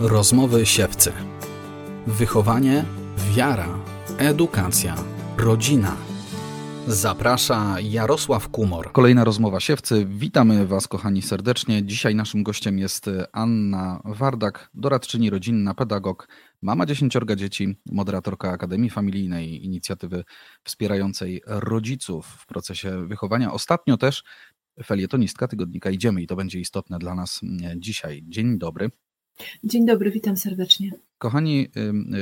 Rozmowy siewcy. Wychowanie, wiara, edukacja, rodzina. Zaprasza Jarosław Kumor. Kolejna rozmowa siewcy. Witamy Was, kochani, serdecznie. Dzisiaj naszym gościem jest Anna Wardak, doradczyni rodzinna, pedagog, mama dziesięciorga dzieci, moderatorka Akademii Familijnej, inicjatywy wspierającej rodziców w procesie wychowania. Ostatnio też felietonistka tygodnika Idziemy i to będzie istotne dla nas dzisiaj. Dzień dobry. Dzień dobry, witam serdecznie. Kochani,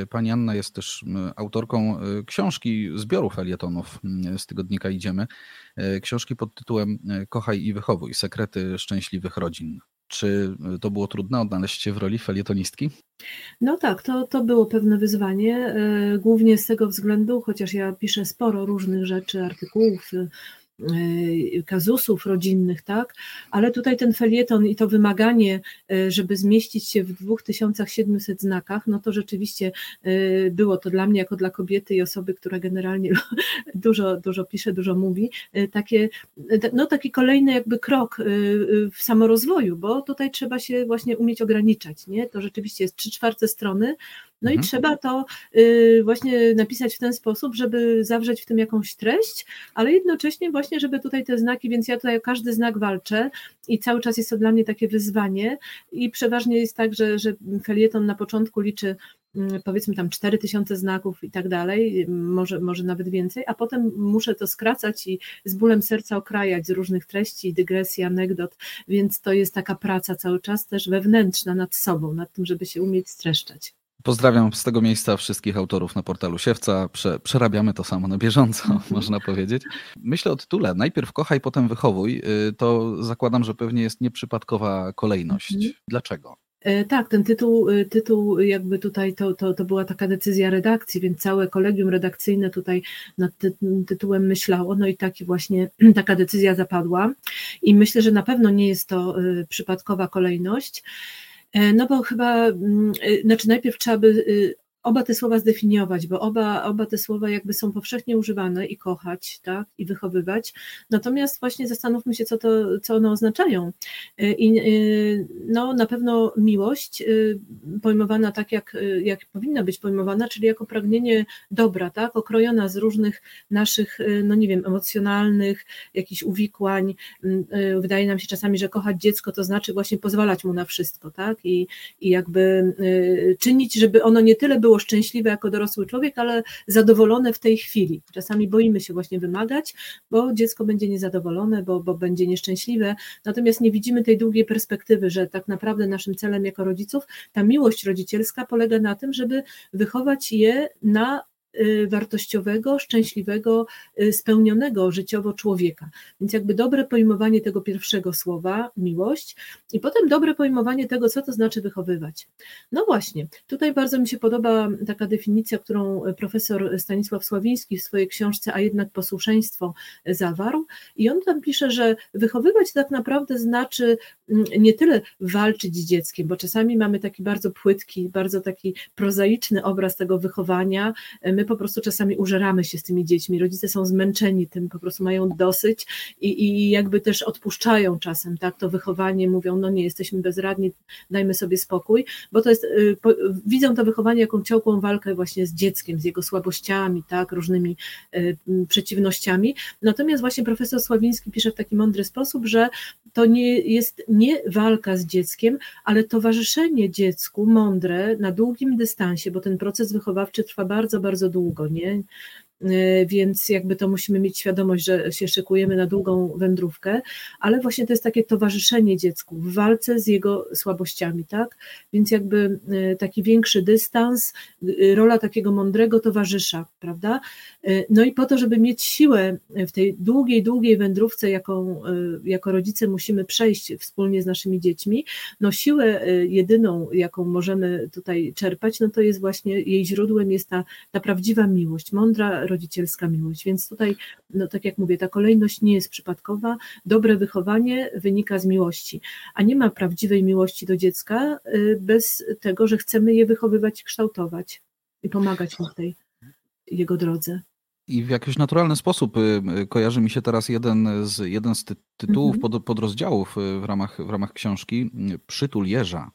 y, pani Anna jest też autorką y, książki zbioru felietonów z tygodnika Idziemy. Y, książki pod tytułem Kochaj i wychowuj sekrety szczęśliwych rodzin. Czy to było trudne odnaleźć się w roli felietonistki? No tak, to, to było pewne wyzwanie, głównie z tego względu, chociaż ja piszę sporo różnych rzeczy, artykułów, kazusów rodzinnych, tak? Ale tutaj ten felieton i to wymaganie, y, żeby zmieścić się w 2700 znakach, no to rzeczywiście y, było to dla mnie, jako dla kobiety i osoby, która generalnie dużo, dużo pisze, dużo mówi, takie, no taki kolejny jakby krok w samorozwoju, bo tutaj trzeba się właśnie umieć ograniczać, nie? To rzeczywiście jest trzy czwarte strony, no mhm. i trzeba to y, właśnie napisać w ten sposób, żeby zawrzeć w tym jakąś treść, ale jednocześnie właśnie, żeby tutaj te znaki, więc ja tutaj o każdy znak walczę i cały czas jest to dla mnie takie wyzwanie i przeważnie jest tak, że, że felieton na początku liczy mm, powiedzmy tam 4000 znaków i tak dalej, może, może nawet więcej, a potem muszę to skracać i z bólem serca okrajać z różnych treści, dygresji, anegdot, więc to jest taka praca cały czas też wewnętrzna nad sobą, nad tym, żeby się umieć streszczać. Pozdrawiam z tego miejsca wszystkich autorów na portalu Siewca. Prze, przerabiamy to samo na bieżąco, można powiedzieć. Myślę o tytule. Najpierw kochaj, potem wychowuj. Y, to zakładam, że pewnie jest nieprzypadkowa kolejność. Mhm. Dlaczego? E, tak, ten tytuł, y, tytuł jakby tutaj to, to, to była taka decyzja redakcji, więc całe kolegium redakcyjne tutaj nad tytułem myślało, no i taki właśnie taka decyzja zapadła i myślę, że na pewno nie jest to y, przypadkowa kolejność. E, no bo chyba, mm, e, znaczy najpierw trzeba by y, oba te słowa zdefiniować, bo oba, oba te słowa jakby są powszechnie używane i kochać, tak, i wychowywać. Natomiast właśnie zastanówmy się, co, to, co one oznaczają. I no, na pewno miłość pojmowana tak, jak, jak powinna być pojmowana, czyli jako pragnienie dobra, tak, okrojona z różnych naszych, no nie wiem, emocjonalnych, jakichś uwikłań. Wydaje nam się czasami, że kochać dziecko to znaczy właśnie pozwalać mu na wszystko, tak, i, i jakby czynić, żeby ono nie tyle było szczęśliwe jako dorosły człowiek, ale zadowolone w tej chwili. Czasami boimy się właśnie wymagać, bo dziecko będzie niezadowolone, bo, bo będzie nieszczęśliwe, natomiast nie widzimy tej długiej perspektywy, że tak naprawdę naszym celem jako rodziców ta miłość rodzicielska polega na tym, żeby wychować je na wartościowego, szczęśliwego, y, spełnionego życiowo człowieka. Więc jakby dobre pojmowanie tego pierwszego słowa, miłość, i potem dobre pojmowanie tego, co to znaczy wychowywać. No właśnie, tutaj bardzo mi się podoba taka definicja, którą profesor Stanisław Sławiński w swojej książce, a jednak posłuszeństwo zawarł. I on tam pisze, że wychowywać tak naprawdę znaczy mm, nie tyle walczyć z dzieckiem, bo czasami mamy taki bardzo płytki, bardzo taki prozaiczny obraz tego wychowania. My po prostu czasami użeramy się z tymi dziećmi, rodzice są zmęczeni tym, po prostu mają dosyć i, i jakby też odpuszczają czasem, tak, to wychowanie, mówią, no nie, jesteśmy bezradni, dajmy sobie spokój, bo to jest, y, po, widzą to wychowanie jako ciągłą walkę właśnie z dzieckiem, z jego słabościami, tak, różnymi y, przeciwnościami, natomiast właśnie profesor Sławiński pisze w taki mądry sposób, że to nie jest nie walka z dzieckiem, ale towarzyszenie dziecku mądre na długim dystansie, bo ten proces wychowawczy trwa bardzo, bardzo długo, nie? E, więc jakby to musimy mieć świadomość, że się szykujemy na długą wędrówkę, ale właśnie to jest takie towarzyszenie dziecku w walce z jego słabościami, tak? Więc jakby e, taki większy dystans, e, rola takiego mądrego towarzysza, prawda? No i po to, żeby mieć siłę w tej długiej, długiej wędrówce, jaką jako rodzice musimy przejść wspólnie z naszymi dziećmi, no siłę jedyną, jaką możemy tutaj czerpać, no to jest właśnie jej źródłem jest ta, ta prawdziwa miłość, mądra rodzicielska miłość. Więc tutaj, no tak jak mówię, ta kolejność nie jest przypadkowa. Dobre wychowanie wynika z miłości, a nie ma prawdziwej miłości do dziecka y, bez tego, że chcemy je wychowywać kształtować i pomagać mu w tej jego drodze. I w jakiś naturalny sposób y, y, kojarzy mi się teraz jeden z, jeden z tytułów mhm. pod, podrozdziałów w ramach, w ramach książki Przytul Jeża.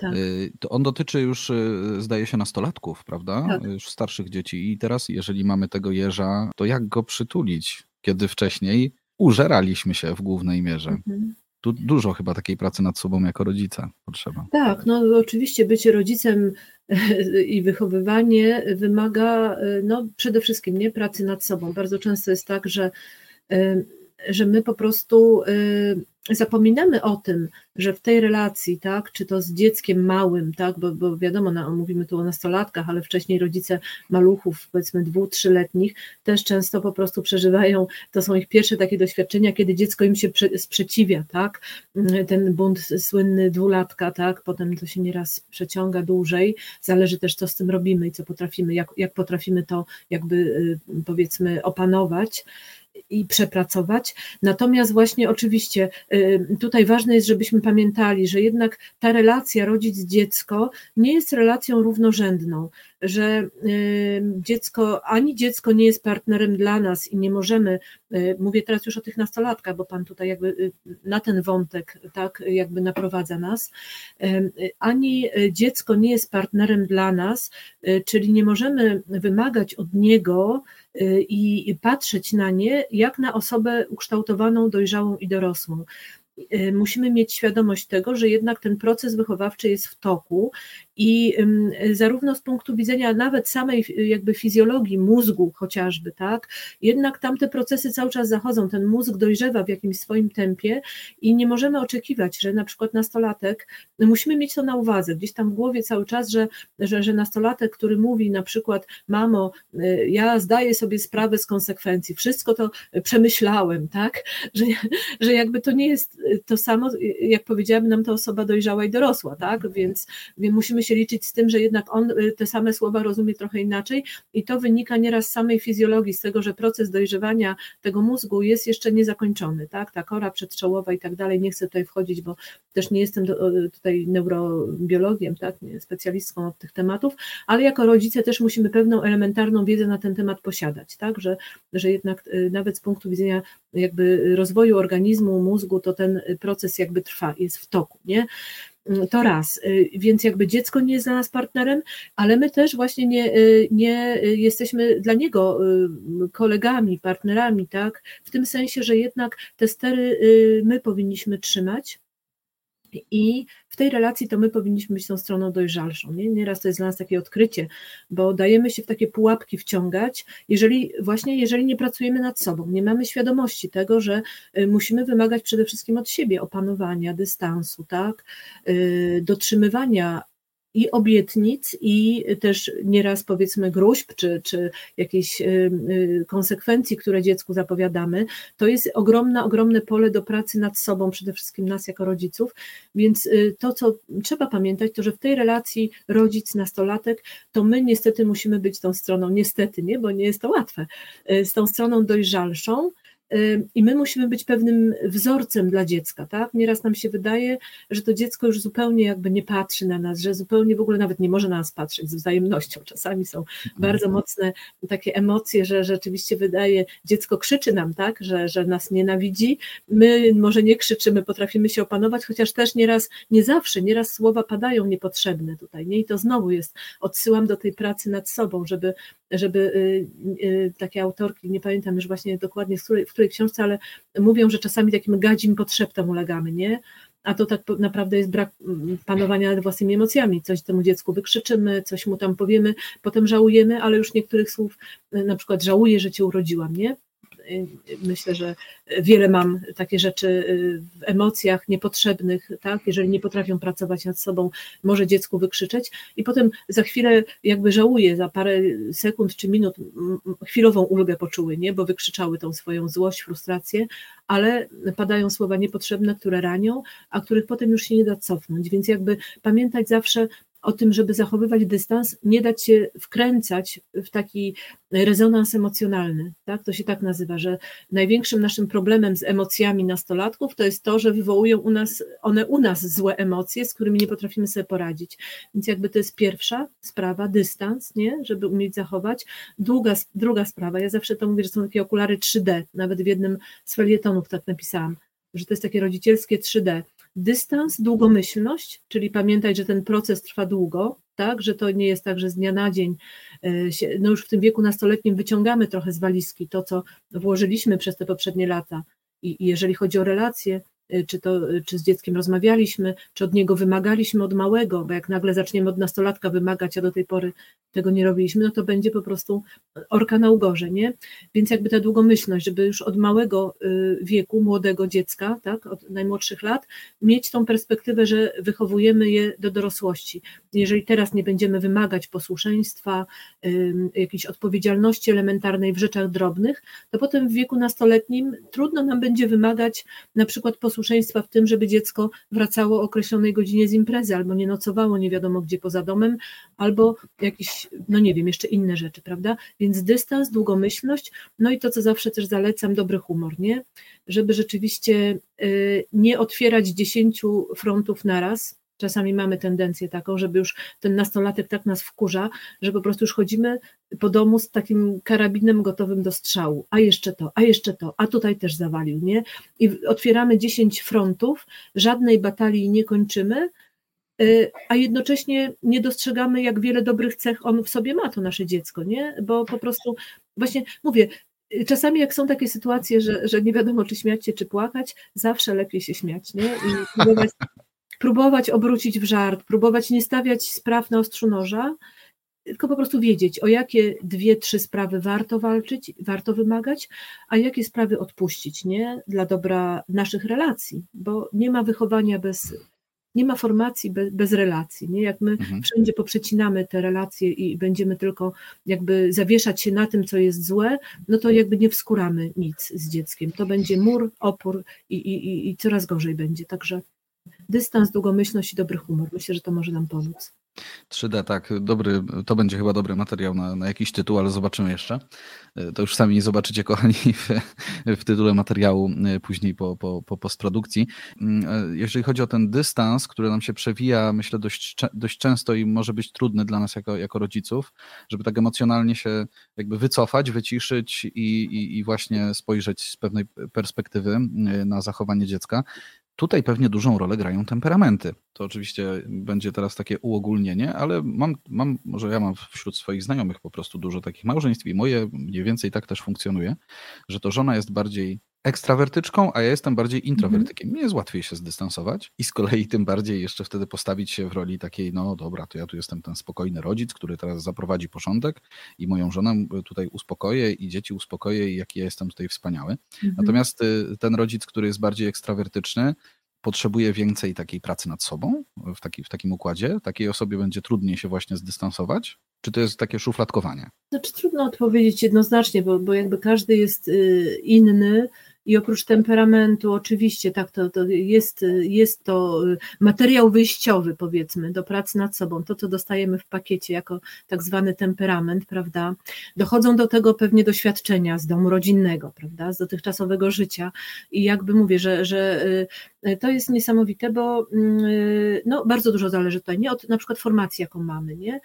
Tak. To on dotyczy już, zdaje się, nastolatków, prawda? Tak. Już starszych dzieci. I teraz, jeżeli mamy tego jeża, to jak go przytulić, kiedy wcześniej użeraliśmy się w głównej mierze? Mhm tu dużo chyba takiej pracy nad sobą jako rodzica potrzeba. Tak, no oczywiście bycie rodzicem i wychowywanie wymaga no, przede wszystkim nie pracy nad sobą. Bardzo często jest tak, że że my po prostu y, zapominamy o tym, że w tej relacji, tak, czy to z dzieckiem małym, tak, bo, bo wiadomo, mówimy tu o nastolatkach, ale wcześniej rodzice maluchów, powiedzmy dwu, trzyletnich, też często po prostu przeżywają, to są ich pierwsze takie doświadczenia, kiedy dziecko im się sprzeciwia, tak, ten bunt słynny dwulatka, tak, potem to się nieraz przeciąga dłużej, zależy też co z tym robimy i co potrafimy, jak, jak potrafimy to jakby y, powiedzmy opanować, i przepracować. Natomiast właśnie oczywiście y, tutaj ważne jest, żebyśmy pamiętali, że jednak ta relacja rodzic-dziecko nie jest relacją równorzędną, że y, dziecko, ani dziecko nie jest partnerem dla nas i nie możemy, y, mówię teraz już o tych nastolatkach, bo Pan tutaj jakby na ten wątek tak jakby naprowadza nas, ani dziecko nie jest partnerem dla nas, czyli nie możemy wymagać od niego, i patrzeć na nie jak na osobę ukształtowaną, dojrzałą i dorosłą. Y, musimy mieć świadomość tego, że jednak ten proces wychowawczy jest w toku i zarówno z punktu widzenia nawet samej jakby fizjologii mózgu chociażby, tak, jednak tam te procesy cały czas zachodzą, ten mózg dojrzewa w jakimś swoim tempie i nie możemy oczekiwać, że na przykład nastolatek, musimy mieć to na uwadze, gdzieś tam w głowie cały czas, że, że, że nastolatek, który mówi na przykład, mamo, y, ja zdaję sobie sprawę z konsekwencji, wszystko to przemyślałem, tak, że, że jakby to nie jest to samo, jak powiedziałabym nam to osoba dojrzała i dorosła, tak, więc, więc musimy się liczyć z tym, że jednak on y, te same słowa rozumie trochę inaczej i to wynika nieraz z samej fizjologii, z tego, że proces dojrzewania tego mózgu jest jeszcze niezakończony, tak, ta kora przedczołowa i tak dalej, nie chcę tutaj wchodzić, bo też nie jestem do, tutaj neurobiologiem, tak, specjalistką od tych tematów, ale jako rodzice też musimy pewną elementarną wiedzę na ten temat posiadać, tak, że, że jednak y, nawet z punktu widzenia jakby rozwoju organizmu, mózgu, to ten proces jakby trwa, jest w toku, nie? To raz, y, więc jakby dziecko nie jest dla nas partnerem, ale my też właśnie nie, y, nie jesteśmy dla niego y, kolegami, partnerami, tak? W tym sensie, że jednak te stery my powinniśmy trzymać, i w tej relacji to my powinniśmy być tą stroną dojrzalszą. Nie? Nieraz to jest dla nas takie odkrycie, bo dajemy się w takie pułapki wciągać, jeżeli właśnie jeżeli nie pracujemy nad sobą, nie mamy świadomości tego, że y, musimy wymagać przede wszystkim od siebie opanowania, dystansu, tak? Y, dotrzymywania i obietnic, i też nieraz powiedzmy gruźb, czy, czy y, y, konsekwencji, które dziecku zapowiadamy, to jest ogromne, ogromne pole do pracy nad sobą, przede wszystkim nas jako rodziców, więc y, to, co trzeba pamiętać, to że w tej relacji rodzic-nastolatek, to my niestety musimy być tą stroną, niestety, nie, bo nie jest to łatwe, z tą stroną dojrzalszą, i my musimy być pewnym wzorcem dla dziecka, tak? Nieraz nam się wydaje, że to dziecko już zupełnie jakby nie patrzy na nas, że zupełnie w ogóle nawet nie może na nas patrzeć z wzajemnością. Czasami są bardzo mocne takie emocje, że rzeczywiście wydaje, dziecko krzyczy nam, tak? Że, że nas nienawidzi. My może nie krzyczymy, potrafimy się opanować, chociaż też nieraz, nie zawsze, nieraz słowa padają niepotrzebne tutaj, nie? I to znowu jest, odsyłam do tej pracy nad sobą, żeby, żeby y, y, takie autorki, nie pamiętam już właśnie dokładnie, w której, w której książce, ale mówią, że czasami takim gadzim potrzeptom ulegamy, nie? A to tak naprawdę jest brak mm, panowania nad własnymi emocjami. Coś temu dziecku wykrzyczymy, coś mu tam powiemy, potem żałujemy, ale już niektórych słów, na przykład żałuję, że cię urodziłam, nie? Myślę, że wiele mam takie rzeczy y, w emocjach niepotrzebnych, tak? Jeżeli nie potrafią pracować nad sobą, może dziecku wykrzyczeć i potem za chwilę jakby żałuje, za parę sekund czy minut chwilową ulgę poczuły, nie? Bo wykrzyczały tą swoją złość, frustrację, ale padają słowa niepotrzebne, które ranią, a których potem już się nie da cofnąć. Więc jakby pamiętać zawsze o tym, żeby zachowywać dystans, nie dać się wkręcać w taki rezonans emocjonalny. Tak? To się tak nazywa, że największym naszym problemem z emocjami nastolatków to jest to, że wywołują u nas, one u nas złe emocje, z którymi nie potrafimy sobie poradzić. Więc jakby to jest pierwsza sprawa, dystans, nie? żeby umieć zachować. Druga, druga sprawa, ja zawsze to mówię, że są takie okulary 3D, nawet w jednym z felietonów tak napisałam że to jest takie rodzicielskie 3D. Dystans, długomyślność, czyli pamiętać, że ten proces trwa długo, tak, że to nie jest tak, że z dnia na dzień, e, no już w tym wieku nastoletnim wyciągamy trochę z walizki to, co włożyliśmy przez te poprzednie lata. I, jeżeli chodzi o relacje, czy, to, y, czy z dzieckiem rozmawialiśmy, czy od niego wymagaliśmy od małego, bo jak nagle zaczniemy od nastolatka wymagać, a do tej pory tego nie robiliśmy, no to będzie po prostu orka na ugorze, nie? Więc jakby ta długomyślność, żeby już od małego y, wieku, młodego dziecka, tak, od najmłodszych lat, mieć tą perspektywę, że wychowujemy je do dorosłości. Jeżeli teraz nie będziemy wymagać posłuszeństwa, jakiejś odpowiedzialności elementarnej w rzeczach drobnych, to potem w wieku nastoletnim trudno nam będzie wymagać na przykład posłuszeństwa posłuszeństwa w tym, żeby dziecko wracało o określonej godzinie z imprezy, albo nie nocowało nie wiadomo gdzie poza domem, albo jakieś, no nie wiem, jeszcze inne rzeczy, prawda? Więc dystans, długomyślność, no i to, co zawsze też zalecam, dobry humor, nie? Żeby rzeczywiście y, nie otwierać dziesięciu frontów naraz, Czasami mamy tendencję taką, żeby już ten nastolatek tak nas wkurza, że po prostu już chodzimy po domu z takim karabinem gotowym do strzału. A jeszcze to, a jeszcze to, a tutaj też zawalił, nie? I otwieramy 10 frontów, żadnej batalii nie kończymy, y, a jednocześnie nie dostrzegamy, jak wiele dobrych cech on w sobie ma, to nasze dziecko, nie? Bo po prostu, właśnie mówię, czasami jak są takie sytuacje, że, że nie wiadomo, czy śmiać się, czy płakać, zawsze lepiej się śmiać, nie? I próbować obrócić w żart, próbować nie stawiać spraw na ostrzu noża, tylko po prostu wiedzieć, o jakie dwie, trzy sprawy warto walczyć, warto wymagać, a jakie sprawy odpuścić, nie? Dla dobra naszych relacji, bo nie ma wychowania bez, nie ma formacji bez, bez relacji, nie? Jak my mhm. wszędzie poprzecinamy te relacje i będziemy tylko jakby zawieszać się na tym, co jest złe, no to jakby nie wskuramy nic z dzieckiem. To będzie mur, opór i, i, i coraz gorzej będzie, także dystans, długomyślność i dobry humor. Myślę, że to może nam pomóc. 3D, tak, dobry, to będzie chyba dobry materiał na, na jakiś tytuł, ale zobaczymy jeszcze. To już sami zobaczycie, kochani, w, w tytule materiału e, później po, po, po postprodukcji. Mm, e, jeżeli chodzi o ten dystans, który nam się przewija, myślę, dość, dość często i może być trudny dla nas jako, jako rodziców, żeby tak emocjonalnie się jakby wycofać, wyciszyć i, i, i właśnie spojrzeć z pewnej perspektywy e, na zachowanie dziecka, Tutaj pewnie dużą rolę grają temperamenty. To oczywiście będzie teraz takie uogólnienie, ale mam, mam, może ja mam wśród swoich znajomych po prostu dużo takich małżeństw i moje mniej więcej tak też funkcjonuje, że to żona jest bardziej ekstrawertyczką, a ja jestem bardziej mhm. introwertykiem. Mi jest łatwiej się zdystansować i z kolei tym bardziej jeszcze wtedy postawić się w roli takiej, no dobra, to ja tu jestem ten spokojny rodzic, który teraz zaprowadzi porządek i moją żonę tutaj uspokoję i dzieci uspokoję i jaki ja jestem tutaj wspaniały. Mhm. Natomiast y, ten rodzic, który jest bardziej ekstrawertyczny, potrzebuje więcej takiej pracy nad sobą w, taki, w takim układzie? Takiej osobie będzie trudniej się właśnie zdystansować? Czy to jest takie szufladkowanie? Znaczy trudno odpowiedzieć jednoznacznie, bo, bo jakby każdy jest y, inny i oprócz temperamentu, oczywiście, tak, to, to jest, jest to materiał wyjściowy, powiedzmy, do pracy nad sobą, to, co dostajemy w pakiecie jako tak zwany temperament, prawda? Dochodzą do tego pewnie doświadczenia z domu rodzinnego, prawda? Z dotychczasowego życia. I jakby mówię, że, że y, to jest niesamowite, bo y, no, bardzo dużo zależy tutaj, nie od na przykład formacji, jaką mamy, nie?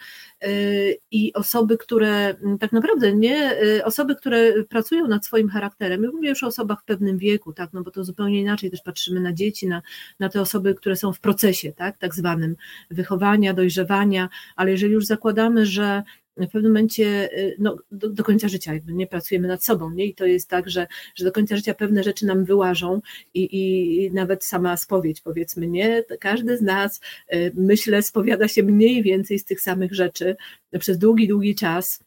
Y, I osoby, które tak naprawdę, nie? Osoby, które pracują nad swoim charakterem, mówię już o osobach pewnym wieku, tak, no bo to zupełnie inaczej też patrzymy na dzieci, na, na te osoby, które są w procesie, tak, tak zwanym wychowania, dojrzewania, ale jeżeli już zakładamy, że w pewnym momencie y, no, do, do, końca życia jakby nie pracujemy nad sobą, nie? I to jest tak, że, że do końca życia pewne rzeczy nam wyłażą i, i nawet sama spowiedź powiedzmy, nie? Każdy z nas, y, myślę, spowiada się mniej więcej z tych samych rzeczy przez długi, długi czas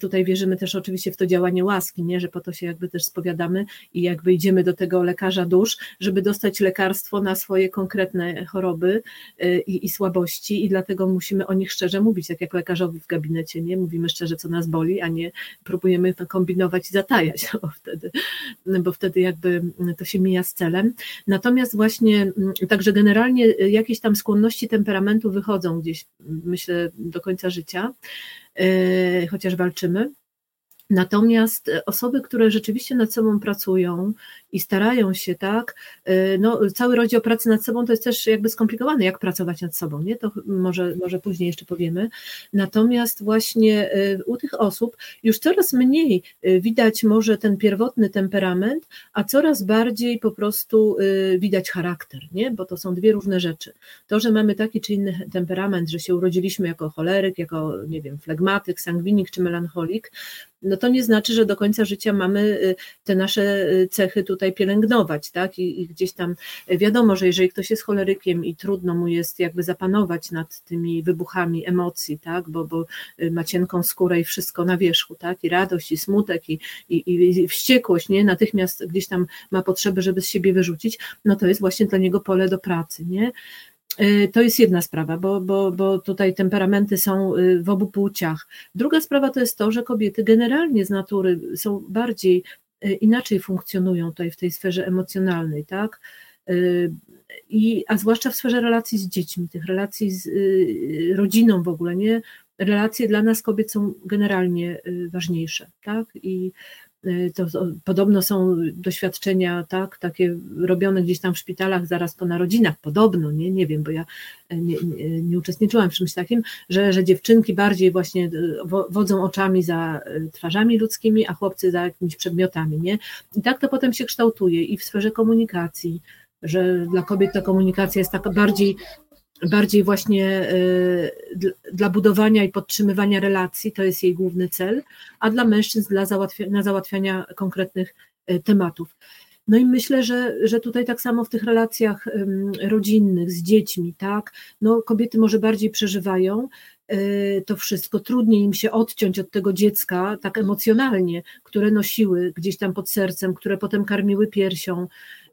tutaj wierzymy też oczywiście w to działanie łaski, nie? że po to się jakby też spowiadamy i jakby idziemy do tego lekarza dusz, żeby dostać lekarstwo na swoje konkretne choroby e, i, i słabości i dlatego musimy o nich szczerze mówić, tak jak lekarzowi w gabinecie, nie? Mówimy szczerze, co nas boli, a nie próbujemy to kombinować i zatajać, bo wtedy, bo wtedy jakby to się mija z celem. Natomiast właśnie, mm, także generalnie jakieś tam skłonności temperamentu wychodzą gdzieś, myślę, do końca życia. E, chociaż walczymy. Natomiast osoby, które rzeczywiście nad sobą pracują i starają się, tak, no cały rozdział pracy nad sobą to jest też jakby skomplikowane, jak pracować nad sobą, nie, to może, może później jeszcze powiemy, natomiast właśnie u tych osób już coraz mniej widać może ten pierwotny temperament, a coraz bardziej po prostu widać charakter, nie, bo to są dwie różne rzeczy. To, że mamy taki czy inny temperament, że się urodziliśmy jako choleryk, jako, nie wiem, flegmatyk, sangwinik czy melancholik, no to nie znaczy, że do końca życia mamy y, te nasze y, cechy tutaj pielęgnować, tak? I, I, gdzieś tam wiadomo, że jeżeli ktoś jest cholerykiem i trudno mu jest jakby zapanować nad tymi wybuchami emocji, tak? Bo, bo y, ma cienką skórę i wszystko na wierzchu, tak? I radość, i smutek, i, i, i wściekłość, nie? Natychmiast gdzieś tam ma potrzebę, żeby z siebie wyrzucić, no to jest właśnie dla niego pole do pracy, nie? Y, to jest jedna sprawa, bo, bo, bo tutaj temperamenty są w obu płciach. Druga sprawa to jest to, że kobiety generalnie z natury są bardziej inaczej funkcjonują tutaj w tej sferze emocjonalnej, tak? I, a zwłaszcza w sferze relacji z dziećmi, tych relacji z rodziną w ogóle, nie? Relacje dla nas kobiet są generalnie ważniejsze, tak? I Y, to, to, podobno są doświadczenia, tak, takie robione gdzieś tam w szpitalach zaraz po narodzinach, podobno, nie, nie wiem, bo ja e, nie, nie, nie uczestniczyłam w czymś takim, że, że dziewczynki bardziej właśnie e, wodzą oczami za twarzami ludzkimi, a chłopcy za jakimiś przedmiotami, nie? I tak to potem się kształtuje i w sferze komunikacji, że dla kobiet ta komunikacja jest taka bardziej bardziej właśnie y, dla budowania i podtrzymywania relacji, to jest jej główny cel, a dla mężczyzn dla załatwia, załatwiania konkretnych y, tematów. No i myślę, że, że tutaj tak samo w tych relacjach rodzinnych z dziećmi, tak, no kobiety może bardziej przeżywają y, to wszystko, trudniej im się odciąć od tego dziecka tak emocjonalnie, które nosiły gdzieś tam pod sercem, które potem karmiły piersią,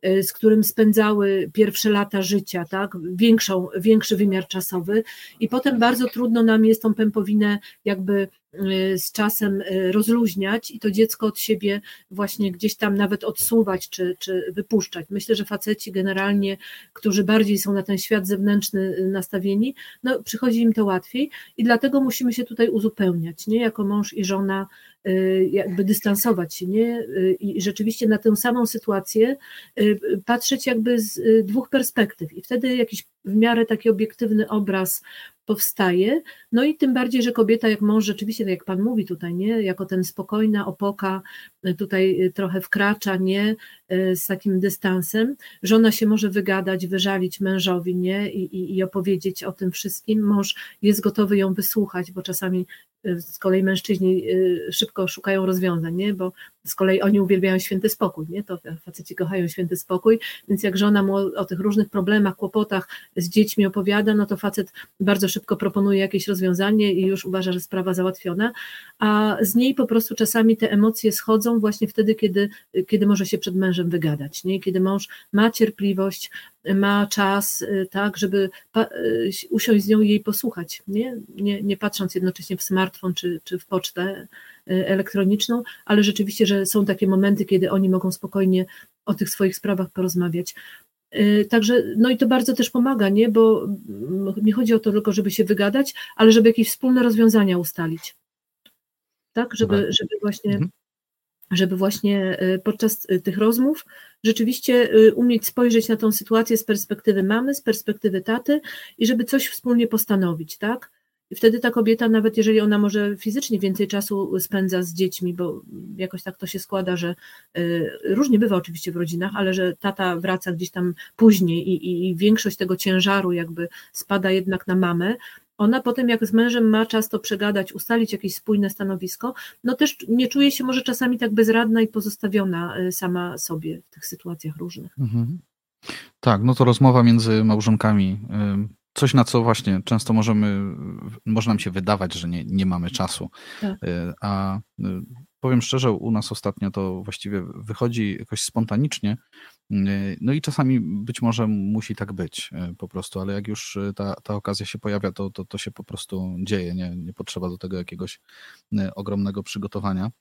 z którym spędzały pierwsze lata życia, tak? Większą, większy wymiar czasowy i potem bardzo trudno nam jest tą pępowinę jakby y, z czasem y, rozluźniać i to dziecko od siebie właśnie gdzieś tam nawet odsuwać czy, czy wypuszczać. Myślę, że faceci generalnie, którzy bardziej są na ten świat zewnętrzny nastawieni, no przychodzi im to łatwiej i dlatego musimy się tutaj uzupełniać, nie? Jako mąż i żona Y, jakby dystansować się, nie? Y, I rzeczywiście na tę samą sytuację y, patrzeć jakby z dwóch perspektyw i wtedy jakiś w miarę taki obiektywny obraz powstaje. No i tym bardziej, że kobieta jak mąż rzeczywiście, tak jak Pan mówi tutaj, nie, jako ten spokojna opoka tutaj trochę wkracza, nie, z takim dystansem, że ona się może wygadać, wyżalić mężowi, nie, i, i, i opowiedzieć o tym wszystkim. Mąż jest gotowy ją wysłuchać, bo czasami z kolei mężczyźni szybko szukają rozwiązań, nie, bo z kolei oni uwielbiają święty spokój, nie? To faceci kochają święty spokój, więc jak żona mu o, o, tych różnych problemach, kłopotach z dziećmi opowiada, no to facet bardzo szybko proponuje jakieś rozwiązanie i już uważa, że sprawa załatwiona, a z niej po prostu czasami te emocje schodzą właśnie wtedy, kiedy, kiedy może się przed mężem wygadać, nie? Kiedy mąż ma cierpliwość, ma czas, tak, żeby usiąść z nią i jej posłuchać, nie? Nie, nie patrząc jednocześnie w smartfon czy, czy w pocztę, Y, elektroniczną, ale rzeczywiście, że są takie momenty, kiedy oni mogą spokojnie o tych swoich sprawach porozmawiać. Y, także, no i to bardzo też pomaga, nie? Bo mm, nie chodzi o to tylko, żeby się wygadać, ale żeby jakieś wspólne rozwiązania ustalić. Tak, żeby, żeby właśnie, mhm. Żeby właśnie y, podczas tych rozmów rzeczywiście umieć spojrzeć na tą sytuację z perspektywy mamy, z perspektywy taty i żeby coś wspólnie postanowić, tak? I wtedy ta kobieta, nawet jeżeli ona może fizycznie więcej czasu spędza z dziećmi, bo jakoś tak to się składa, że różnie bywa oczywiście w rodzinach, ale że tata wraca gdzieś tam później i, i większość tego ciężaru jakby spada jednak na mamę, ona potem jak z mężem ma czas to przegadać, ustalić jakieś spójne stanowisko, no też nie czuje się może czasami tak bezradna i pozostawiona y, sama sobie w tych sytuacjach różnych. Mhm. Tak, no to rozmowa między małżonkami Coś, na co właśnie często możemy, może nam się wydawać, że nie, nie mamy czasu. Tak. Y, a y, powiem szczerze, u nas ostatnio to właściwie wychodzi jakoś spontanicznie. Y, no i czasami być może musi tak być po prostu, ale jak już ta, ta okazja się pojawia, to, to, to się po prostu dzieje. Nie, nie potrzeba do tego jakiegoś ogromnego przygotowania.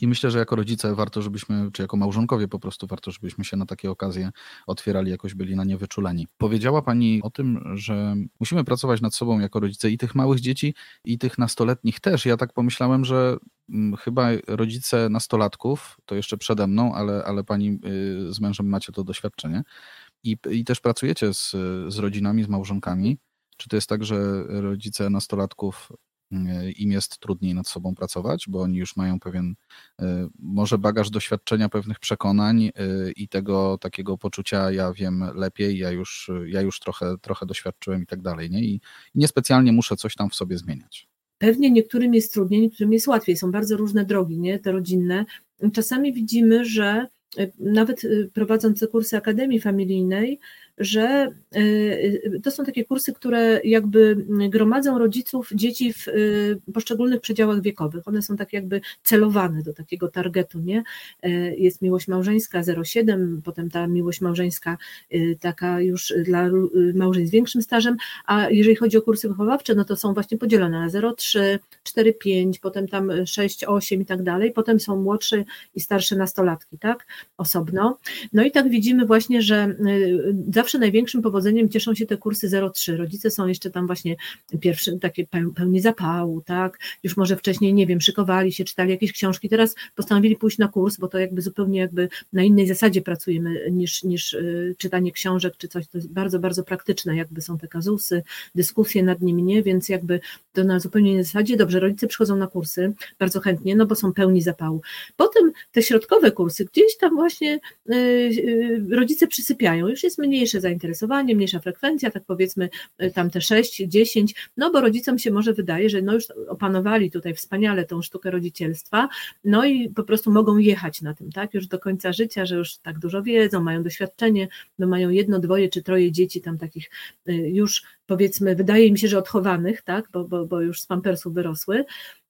I myślę, że jako rodzice warto, żebyśmy, czy jako małżonkowie po prostu warto, żebyśmy się na takie okazje otwierali, jakoś byli na nie wyczuleni. Powiedziała Pani o tym, że musimy pracować nad sobą jako rodzice i tych małych dzieci, i tych nastoletnich też. Ja tak pomyślałem, że chyba rodzice nastolatków, to jeszcze przede mną, ale, ale pani z mężem macie to doświadczenie i, i też pracujecie z, z rodzinami, z małżonkami. Czy to jest tak, że rodzice nastolatków im jest trudniej nad sobą pracować, bo oni już mają pewien, e, może bagaż doświadczenia, pewnych przekonań e, i tego takiego poczucia, ja wiem lepiej, ja już, ja już trochę, trochę doświadczyłem i tak dalej, nie? I niespecjalnie muszę coś tam w sobie zmieniać. Pewnie niektórym jest trudniej, niektórym jest łatwiej. Są bardzo różne drogi, nie? Te rodzinne. Czasami widzimy, że nawet prowadząc kursy Akademii Familijnej, że y, y, to są takie kursy, które jakby gromadzą rodziców dzieci w y, poszczególnych przedziałach wiekowych. One są tak jakby celowane do takiego targetu, nie? Jest miłość małżeńska 0,7, potem ta miłość małżeńska taka już dla małżeństw z większym stażem, a jeżeli chodzi o kursy wychowawcze, no to są właśnie podzielone na 0,3, 4,5, potem tam 6, 8 i tak dalej, potem są młodsze i starsze nastolatki, tak? Osobno. No i tak widzimy właśnie, że za zawsze największym powodzeniem cieszą się te kursy 03. Rodzice są jeszcze tam właśnie pierwszy, takie pełni zapału, tak? Już może wcześniej, nie wiem, szykowali się, czytali jakieś książki, teraz postanowili pójść na kurs, bo to jakby zupełnie jakby na innej zasadzie pracujemy niż, niż y, czytanie książek czy coś. To jest bardzo, bardzo praktyczne, jakby są te kazusy, dyskusje nad nimi, nie? Więc jakby to na zupełnie innej zasadzie. Dobrze, rodzice przychodzą na kursy bardzo chętnie, no bo są pełni zapału. Potem te środkowe kursy, gdzieś tam właśnie y, y, rodzice przysypiają, już jest mniejsze mniejsze zainteresowanie, mniejsza frekwencja, tak powiedzmy y, tam te 6, 10, no bo rodzicom się może wydaje, że no już opanowali tutaj wspaniale tą sztukę rodzicielstwa, no i po prostu mogą jechać na tym, tak, już do końca życia, że już tak dużo wiedzą, mają doświadczenie, no mają jedno, dwoje czy troje dzieci tam takich y, już powiedzmy, wydaje mi się, że odchowanych, tak, bo, bo, bo już z pampersów wyrosły,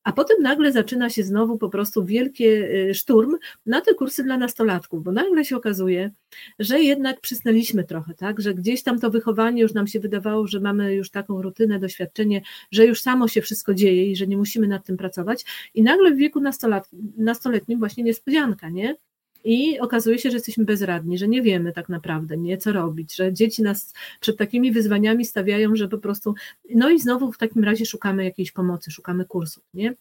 a potem nagle zaczyna się znowu po prostu wielki y, szturm na te kursy dla nastolatków, bo nagle się okazuje, że jednak przysnęliśmy trochę, tak, że gdzieś tam to wychowanie już nam się wydawało, że mamy już taką rutynę, doświadczenie, że już samo się wszystko dzieje i że nie musimy nad tym pracować i nagle w wieku nastolat, nastoletnim właśnie niespodzianka, nie? I okazuje się, że jesteśmy bezradni, że nie wiemy tak naprawdę, nie co robić, że dzieci nas przed takimi wyzwaniami stawiają, że po prostu, no i znowu w takim razie szukamy jakiejś pomocy, szukamy kursów, nie?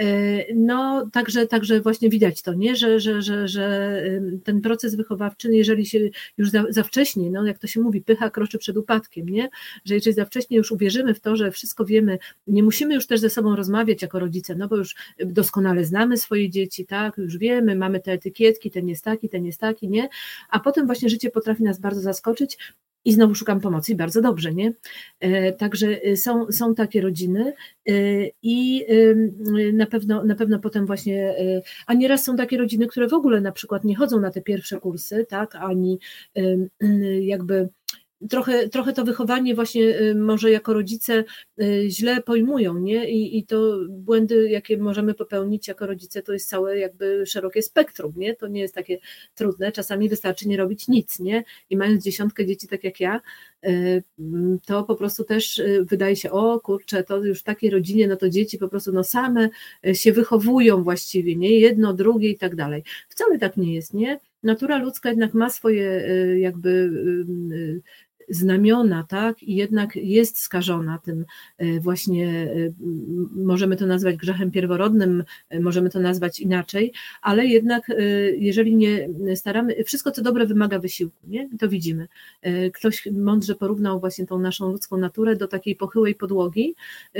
E, no, także, także właśnie widać to, nie? Że, że, że, że ten proces wychowawczy, jeżeli się już za, za wcześnie, no jak to się mówi, pycha kroczy przed upadkiem, nie? Że jeżeli za wcześnie już uwierzymy w to, że wszystko wiemy, nie musimy już też ze sobą rozmawiać jako rodzice, no bo już doskonale znamy swoje dzieci, tak? Już wiemy, mamy te etykietki, ten jest taki, ten jest taki, nie? A potem właśnie życie potrafi nas bardzo zaskoczyć i znowu szukam pomocy i bardzo dobrze, nie? E, także y, są, są takie rodziny y, i y, na pewno, na pewno potem właśnie, a nieraz są takie rodziny, które w ogóle na przykład nie chodzą na te pierwsze kursy, tak, ani jakby trochę, trochę to wychowanie właśnie y, może jako rodzice y, źle pojmują, nie? I, I to błędy, jakie możemy popełnić jako rodzice, to jest całe jakby szerokie spektrum, nie? To nie jest takie trudne, czasami wystarczy nie robić nic, nie? I mając dziesiątkę dzieci tak jak ja, y, to po prostu też wydaje się, o kurczę, to już w takiej rodzinie, no to dzieci po prostu no same się wychowują właściwie, nie? Jedno, drugie i tak dalej. Wcale tak nie jest, nie? Natura ludzka jednak ma swoje jakby znamiona, tak, i jednak jest skażona tym e, właśnie, e, możemy to nazwać grzechem pierworodnym, e, możemy to nazwać inaczej, ale jednak jeżeli nie staramy, wszystko co dobre wymaga wysiłku, nie? To widzimy. Ktoś mądrze porównał właśnie tą naszą ludzką naturę do takiej pochyłej podłogi,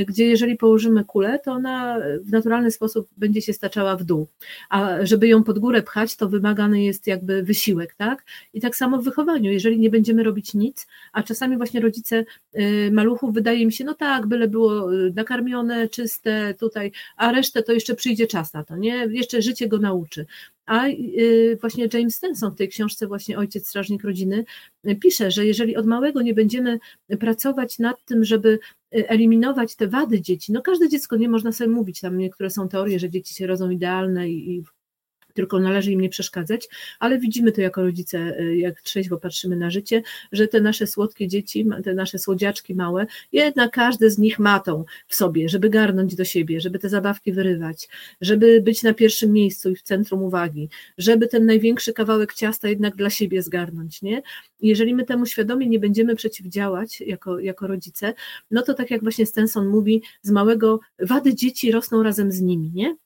gdzie jeżeli położymy kulę, to ona w naturalny sposób będzie się staczała w dół, a żeby ją pod górę pchać, to wymagany jest jakby wysiłek, tak? I tak samo w wychowaniu, jeżeli nie będziemy robić nic, a czasami właśnie rodzice y, maluchów wydaje mi się, no tak, byle było y, nakarmione, czyste tutaj, a resztę to jeszcze przyjdzie czas na to, nie? Jeszcze życie go nauczy. A y, właśnie James Stenson w tej książce właśnie Ojciec Strażnik Rodziny pisze, że jeżeli od małego nie będziemy pracować nad tym, żeby eliminować te wady dzieci, no każde dziecko, nie można sobie mówić, tam niektóre są teorie, że dzieci się rodzą idealne i, i tylko należy im nie przeszkadzać, ale widzimy to jako rodzice, y, jak trzeźwo patrzymy na życie, że te nasze słodkie dzieci, te nasze słodziaczki małe, jednak każdy z nich ma tą w sobie, żeby garnąć do siebie, żeby te zabawki wyrywać, żeby być na pierwszym miejscu i w centrum uwagi, żeby ten największy kawałek ciasta jednak dla siebie zgarnąć, nie? Jeżeli my temu świadomie nie będziemy przeciwdziałać jako, jako rodzice, no to tak jak właśnie Stenson mówi, z małego wady dzieci rosną razem z nimi, nie?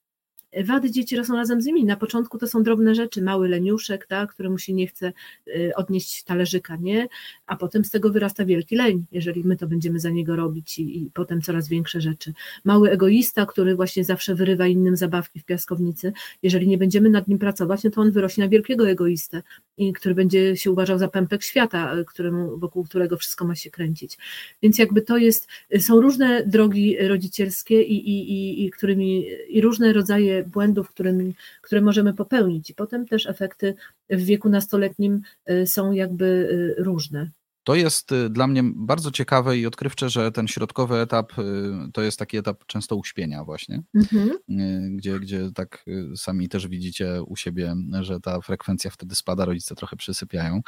Wady dzieci rosną razem z nimi. Na początku to są drobne rzeczy, mały leniuszek, tak, któremu się nie chce y, odnieść talerzyka, nie? A potem z tego wyrasta wielki leń, jeżeli my to będziemy za niego robić i, i potem coraz większe rzeczy. Mały egoista, który właśnie zawsze wyrywa innym zabawki w piaskownicy, jeżeli nie będziemy nad nim pracować, no to on wyrośnie na wielkiego egoistę, i który będzie się uważał za pępek świata, y, któremu, wokół którego wszystko ma się kręcić. Więc jakby to jest, y, są różne drogi rodzicielskie i, i, i, i którymi i różne rodzaje błędów, którymi, które możemy popełnić. I potem też efekty w wieku nastoletnim y, są jakby y, różne. To jest y, dla mnie bardzo ciekawe i odkrywcze, że ten środkowy etap to jest taki etap często uśpienia właśnie, mhm. gdzie, gdzie tak sami też widzicie u siebie, że ta frekwencja wtedy spada, rodzice trochę przysypiają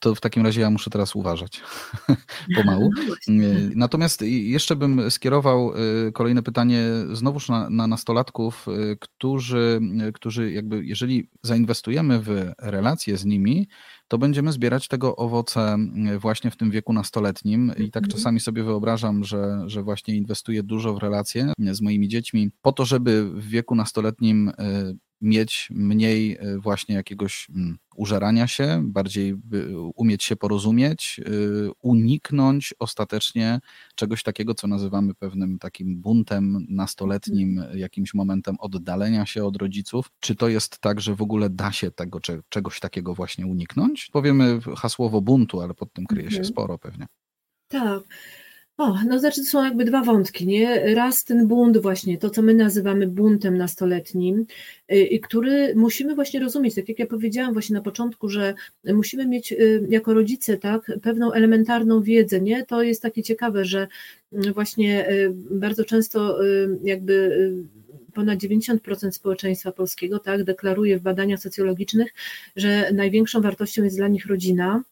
to w takim razie ja muszę teraz uważać pomału. No Natomiast jeszcze bym skierował y, kolejne pytanie znowuż na, na nastolatków, y, którzy, którzy jakby, jeżeli zainwestujemy w relacje z nimi, to będziemy zbierać tego owoce y, właśnie w tym wieku nastoletnim. I tak mhm. czasami sobie wyobrażam, że, że właśnie inwestuję dużo w relacje z moimi dziećmi po to, żeby w wieku nastoletnim mieć mniej e, właśnie jakiegoś mm, użerania się, bardziej umieć się porozumieć, e, uniknąć ostatecznie czegoś takiego, co nazywamy pewnym takim buntem nastoletnim, jakimś momentem oddalenia się od rodziców. Czy to jest tak, że w ogóle da się tego, czegoś takiego właśnie uniknąć? Powiemy hasłowo buntu, ale pod tym kryje się mhm. sporo pewnie. Tak. O, no znaczy to są jakby dwa wątki, nie? Raz ten bunt właśnie, to co my nazywamy buntem nastoletnim, y, który musimy właśnie rozumieć, tak jak ja powiedziałam właśnie na początku, że musimy mieć y, jako rodzice, tak, pewną elementarną wiedzę, nie? To jest takie ciekawe, że mm, właśnie y, bardzo często jakby ponad 90% społeczeństwa polskiego, tak, deklaruje w badaniach socjologicznych, że największą wartością jest dla nich rodzina,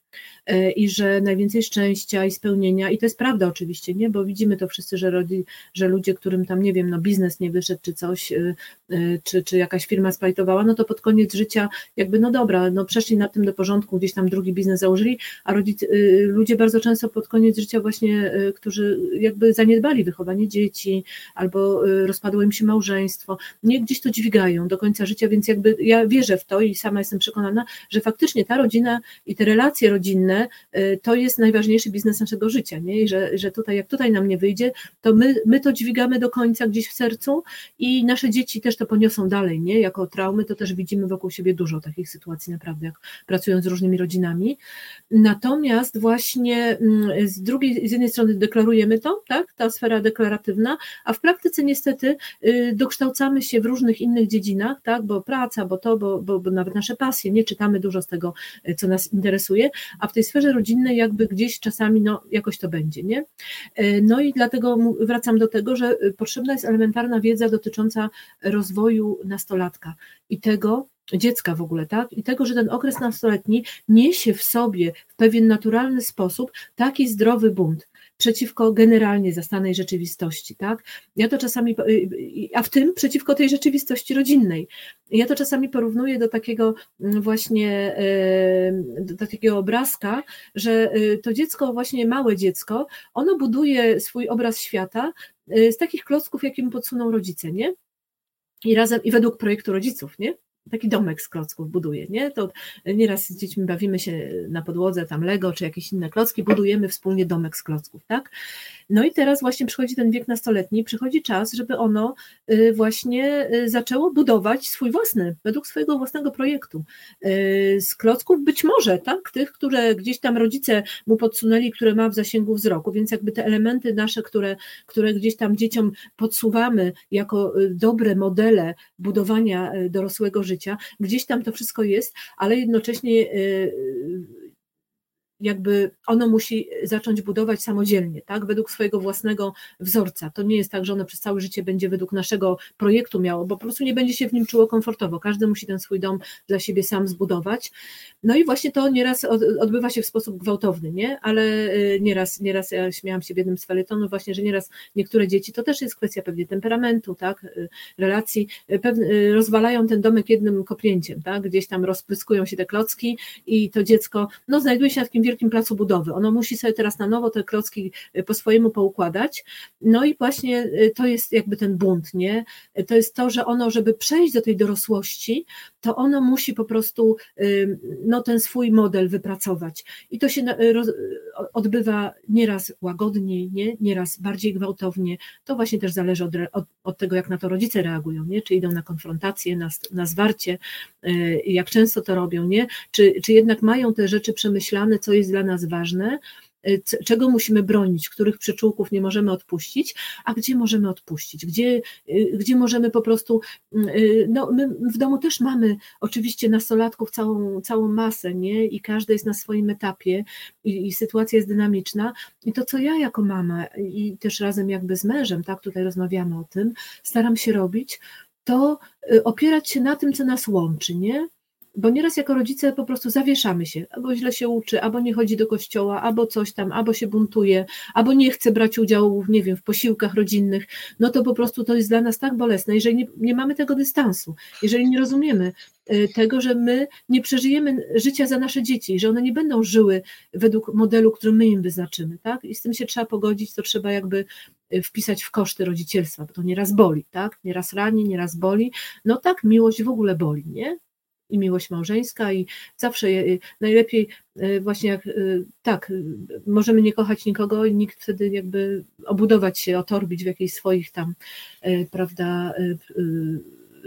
i że najwięcej szczęścia i spełnienia, i to jest prawda oczywiście, nie, bo widzimy to wszyscy, że, rodzi, że ludzie, którym tam, nie wiem, no biznes nie wyszedł, czy coś, e, e, czy, czy jakaś firma splajtowała, no to pod koniec życia jakby, no dobra, no przeszli nad tym do porządku, gdzieś tam drugi biznes założyli, a rodzic, ludzie bardzo często pod koniec życia właśnie, którzy jakby zaniedbali wychowanie dzieci, albo rozpadło im się małżeństwo, nie gdzieś to dźwigają do końca życia, więc jakby ja wierzę w to i sama jestem przekonana, że faktycznie ta rodzina i te relacje rodzinne Y, to jest najważniejszy biznes naszego życia, nie? I że, że tutaj, jak tutaj nam nie wyjdzie, to my, my to dźwigamy do końca gdzieś w sercu i nasze dzieci też to poniosą dalej, nie? Jako traumy, to też widzimy wokół siebie dużo takich sytuacji naprawdę, jak pracując z różnymi rodzinami. Natomiast właśnie mm, z drugiej, z jednej strony deklarujemy to, tak? Ta sfera deklaratywna, a w praktyce niestety y, dokształcamy się w różnych innych dziedzinach, tak? Bo praca, bo to, bo, bo, bo nawet nasze pasje, nie czytamy dużo z tego, y, co nas interesuje, a w tej sferze rodzinnej jakby gdzieś czasami no, jakoś to będzie, nie? E, no i dlatego wracam do tego, że y, potrzebna jest elementarna wiedza dotycząca rozwoju nastolatka i tego, dziecka w ogóle, tak? I tego, że ten okres nastoletni niesie w sobie w pewien naturalny sposób taki zdrowy bunt przeciwko generalnie zastanej rzeczywistości, tak? Ja to czasami, a w tym przeciwko tej rzeczywistości rodzinnej. Ja to czasami porównuję do takiego mm, właśnie, do takiego obrazka, że y, to dziecko, właśnie małe dziecko, ono buduje swój obraz świata y, z takich klocków, jakim podsuną rodzice, nie? I razem, i według projektu rodziców, nie? Taki domek z klocków buduje, nie? To nieraz z dziećmi bawimy się na podłodze, tam Lego czy jakieś inne klocki, budujemy wspólnie domek z klocków, tak? No i teraz właśnie przychodzi ten wiek nastoletni, przychodzi czas, żeby ono y, właśnie y, zaczęło budować swój własny, według swojego własnego projektu. Y, z klocków być może, tak? Tych, które gdzieś tam rodzice mu podsunęli, które ma w zasięgu wzroku, więc jakby te elementy nasze, które, które gdzieś tam dzieciom podsuwamy jako dobre modele budowania dorosłego życia, gdzieś tam to wszystko jest, ale jednocześnie jakby ono musi zacząć budować samodzielnie, tak, według swojego własnego wzorca. To nie jest tak, że ono przez całe życie będzie według naszego projektu miało, bo po prostu nie będzie się w nim czuło komfortowo. Każdy musi ten swój dom dla siebie sam zbudować. No i właśnie to nieraz odbywa się w sposób gwałtowny, nie? Ale y, nieraz, nieraz ja śmiałam się w jednym z felietonów właśnie, że nieraz niektóre dzieci, to też jest kwestia pewnie temperamentu, tak, y, relacji, y, pewne, rozwalają ten domek jednym kopnięciem, tak, gdzieś tam rozpryskują się te klocki i to dziecko, no znajduje się na takim wielkim wielkim placu budowy. Ono musi sobie teraz na nowo te klocki po swojemu poukładać. No i właśnie to jest jakby ten bunt, nie? To jest to, że ono, żeby przejść do tej dorosłości, to ono musi po prostu no, ten swój model wypracować. I to się odbywa nieraz łagodniej, nie? nieraz bardziej gwałtownie. To właśnie też zależy od, od, od tego, jak na to rodzice reagują, nie? czy idą na konfrontację, na, na zwarcie, y, jak często to robią, nie? Czy, czy jednak mają te rzeczy przemyślane, co jest dla nas ważne, czego musimy bronić, których przyczółków nie możemy odpuścić, a gdzie możemy odpuścić, gdzie, y, gdzie możemy po prostu, y, no my w domu też mamy oczywiście nastolatków całą, całą masę, nie, i każdy jest na swoim etapie i, i sytuacja jest dynamiczna. I to, co ja jako mama i też razem jakby z mężem, tak, tutaj rozmawiamy o tym, staram się robić, to opierać się na tym, co nas łączy, nie? Bo nieraz jako rodzice po prostu zawieszamy się, albo źle się uczy, albo nie chodzi do kościoła, albo coś tam, albo się buntuje, albo nie chce brać udziału, nie wiem, w posiłkach rodzinnych, no to po prostu to jest dla nas tak bolesne, jeżeli nie, nie mamy tego dystansu, jeżeli nie rozumiemy y, tego, że my nie przeżyjemy życia za nasze dzieci, że one nie będą żyły według modelu, który my im wyznaczymy, tak? I z tym się trzeba pogodzić, to trzeba jakby y, wpisać w koszty rodzicielstwa, bo to nieraz boli, tak? Nieraz rani, nieraz boli. No tak, miłość w ogóle boli, nie? I miłość małżeńska i zawsze najlepiej e, właśnie jak e, tak, możemy nie kochać nikogo i nikt wtedy jakby obudować się, otorbić w jakichś swoich tam, prawda,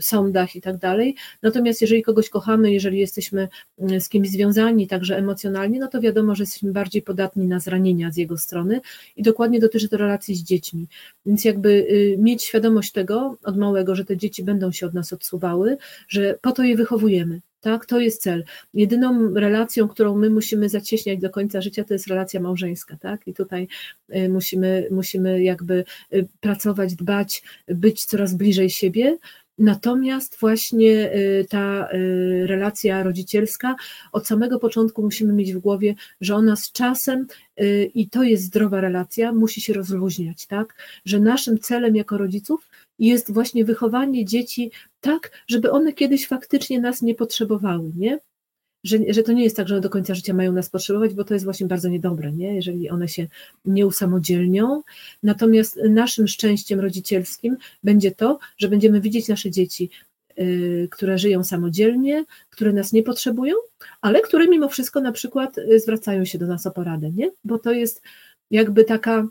sądach i tak dalej. Natomiast jeżeli kogoś kochamy, jeżeli jesteśmy mm, z kimś związani także emocjonalnie, no to wiadomo, że jesteśmy bardziej podatni na zranienia z jego strony i dokładnie dotyczy to relacji z dziećmi. Więc jakby y, mieć świadomość tego od małego, że te dzieci będą się od nas odsuwały, że po to je wychowujemy. Tak, to jest cel. Jedyną relacją, którą my musimy zacieśniać do końca życia, to jest relacja małżeńska, tak? I tutaj y, musimy, musimy jakby y, pracować, dbać, być coraz bliżej siebie, Natomiast właśnie y, ta y, relacja rodzicielska od samego początku musimy mieć w głowie, że ona z czasem, y, i to jest zdrowa relacja, musi się rozluźniać, tak? Że naszym celem jako rodziców jest właśnie wychowanie dzieci tak, żeby one kiedyś faktycznie nas nie potrzebowały, nie? Że, że to nie jest tak, że one do końca życia mają nas potrzebować, bo to jest właśnie bardzo niedobre, nie? jeżeli one się nie usamodzielnią. Natomiast naszym szczęściem rodzicielskim będzie to, że będziemy widzieć nasze dzieci, yy, które żyją samodzielnie, które nas nie potrzebują, ale które mimo wszystko na przykład y, zwracają się do nas o poradę, nie? bo to jest jakby taka,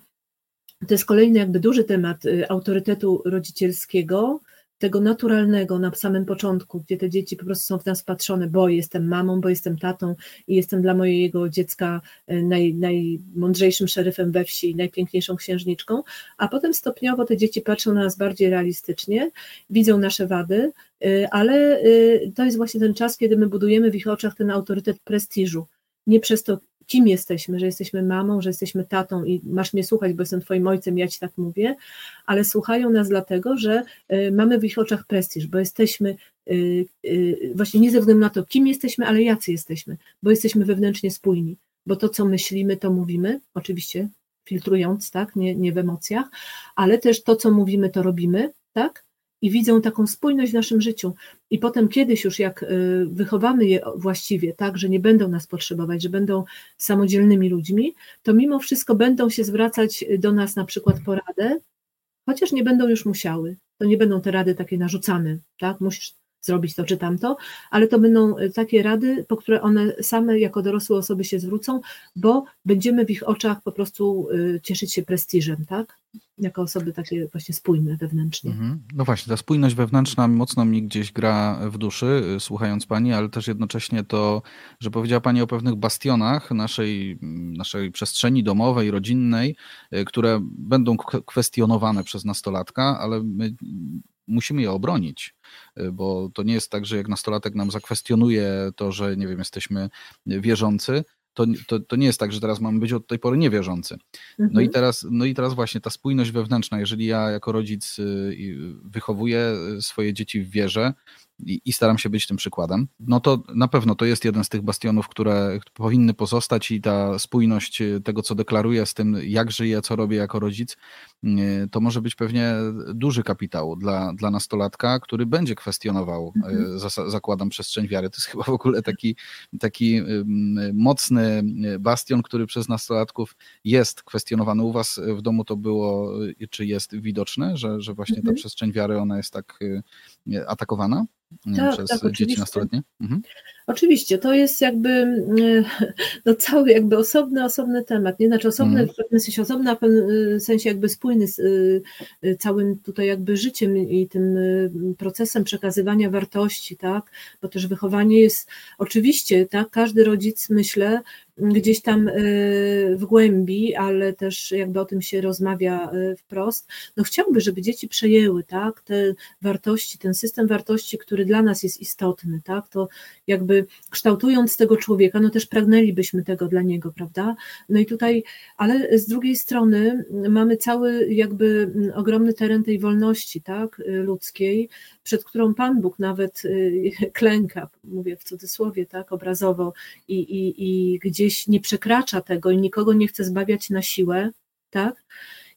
to jest kolejny jakby duży temat y, autorytetu rodzicielskiego, tego naturalnego na samym początku, gdzie te dzieci po prostu są w nas patrzone, bo jestem mamą, bo jestem tatą i jestem dla mojego dziecka e, naj, najmądrzejszym szeryfem we wsi, najpiękniejszą księżniczką, a potem stopniowo te dzieci patrzą na nas bardziej realistycznie, widzą nasze wady, e, ale e, to jest właśnie ten czas, kiedy my budujemy w ich oczach ten autorytet prestiżu. Nie przez to, kim jesteśmy, że jesteśmy mamą, że jesteśmy tatą i masz mnie słuchać, bo jestem twoim ojcem, ja ci tak mówię, ale słuchają nas dlatego, że y, mamy w ich oczach prestiż, bo jesteśmy y, y, właśnie nie ze względu na to, kim jesteśmy, ale jacy jesteśmy, bo jesteśmy wewnętrznie spójni, bo to, co myślimy, to mówimy, oczywiście filtrując, tak, nie, nie w emocjach, ale też to, co mówimy, to robimy, tak, i widzą taką spójność w naszym życiu. I potem kiedyś już jak y, wychowamy je właściwie, tak, że nie będą nas potrzebować, że będą samodzielnymi ludźmi, to mimo wszystko będą się zwracać do nas na przykład poradę, chociaż nie będą już musiały. To nie będą te rady takie narzucane, tak? Musisz zrobić to czy tamto, ale to będą y, takie rady, po które one same jako dorosłe osoby się zwrócą, bo będziemy w ich oczach po prostu y, cieszyć się prestiżem, tak? Jako osoby takie właśnie spójne wewnętrznie. Mhm. No właśnie, ta spójność wewnętrzna mocno mi gdzieś gra w duszy, y, słuchając Pani, ale też jednocześnie to, że powiedziała Pani o pewnych bastionach naszej, naszej przestrzeni domowej, rodzinnej, które będą kwestionowane przez nastolatka, ale my musimy je obronić, y, bo to nie jest tak, że jak nastolatek nam zakwestionuje to, że nie wiem, jesteśmy wierzący, to, to, to nie jest tak, że teraz mamy być od tej pory niewierzący. No, i mhm. teraz, no i teraz właśnie ta spójność wewnętrzna, jeżeli ja jako rodzic y, wychowuję y, swoje dzieci w wierze, i, i, staram się być tym przykładem, no to na pewno to jest jeden z tych bastionów, które powinny pozostać i ta spójność tego, co deklaruję z tym, jak żyję, co robię jako rodzic, to może być pewnie duży kapitał dla, dla nastolatka, który będzie kwestionował, mhm. zakładam, przestrzeń wiary. To jest chyba w ogóle taki, taki mocny bastion, który przez nastolatków jest kwestionowany. U Was w domu to było, czy jest widoczne, że, że właśnie ta mhm. przestrzeń wiary, ona jest tak atakowana? tak, przez tak, dzieci oczywiście. nastoletnie? Mhm. Oczywiście, to jest jakby mm, no, cały jakby osobny, osobny temat, nie? Znaczy osobny mhm. w pewnym sensie, osobny, a w pewnym y, sensie jakby spójny z y, całym tutaj jakby życiem i tym procesem przekazywania wartości, tak? Bo też wychowanie jest oczywiście, tak? Każdy rodzic, myślę, gdzieś tam w głębi, ale też jakby o tym się rozmawia wprost, no chciałby, żeby dzieci przejęły, tak? Te wartości, ten system wartości, który dla nas jest istotny, tak? To jakby kształtując tego człowieka, no też pragnęlibyśmy tego dla niego, prawda? No i tutaj, ale z drugiej strony mamy cały jakby ogromny teren tej wolności, tak, ludzkiej, przed którą Pan Bóg nawet y, klęka, mówię w cudzysłowie, tak, obrazowo i, i, i gdzieś nie przekracza tego i nikogo nie chce zbawiać na siłę, tak?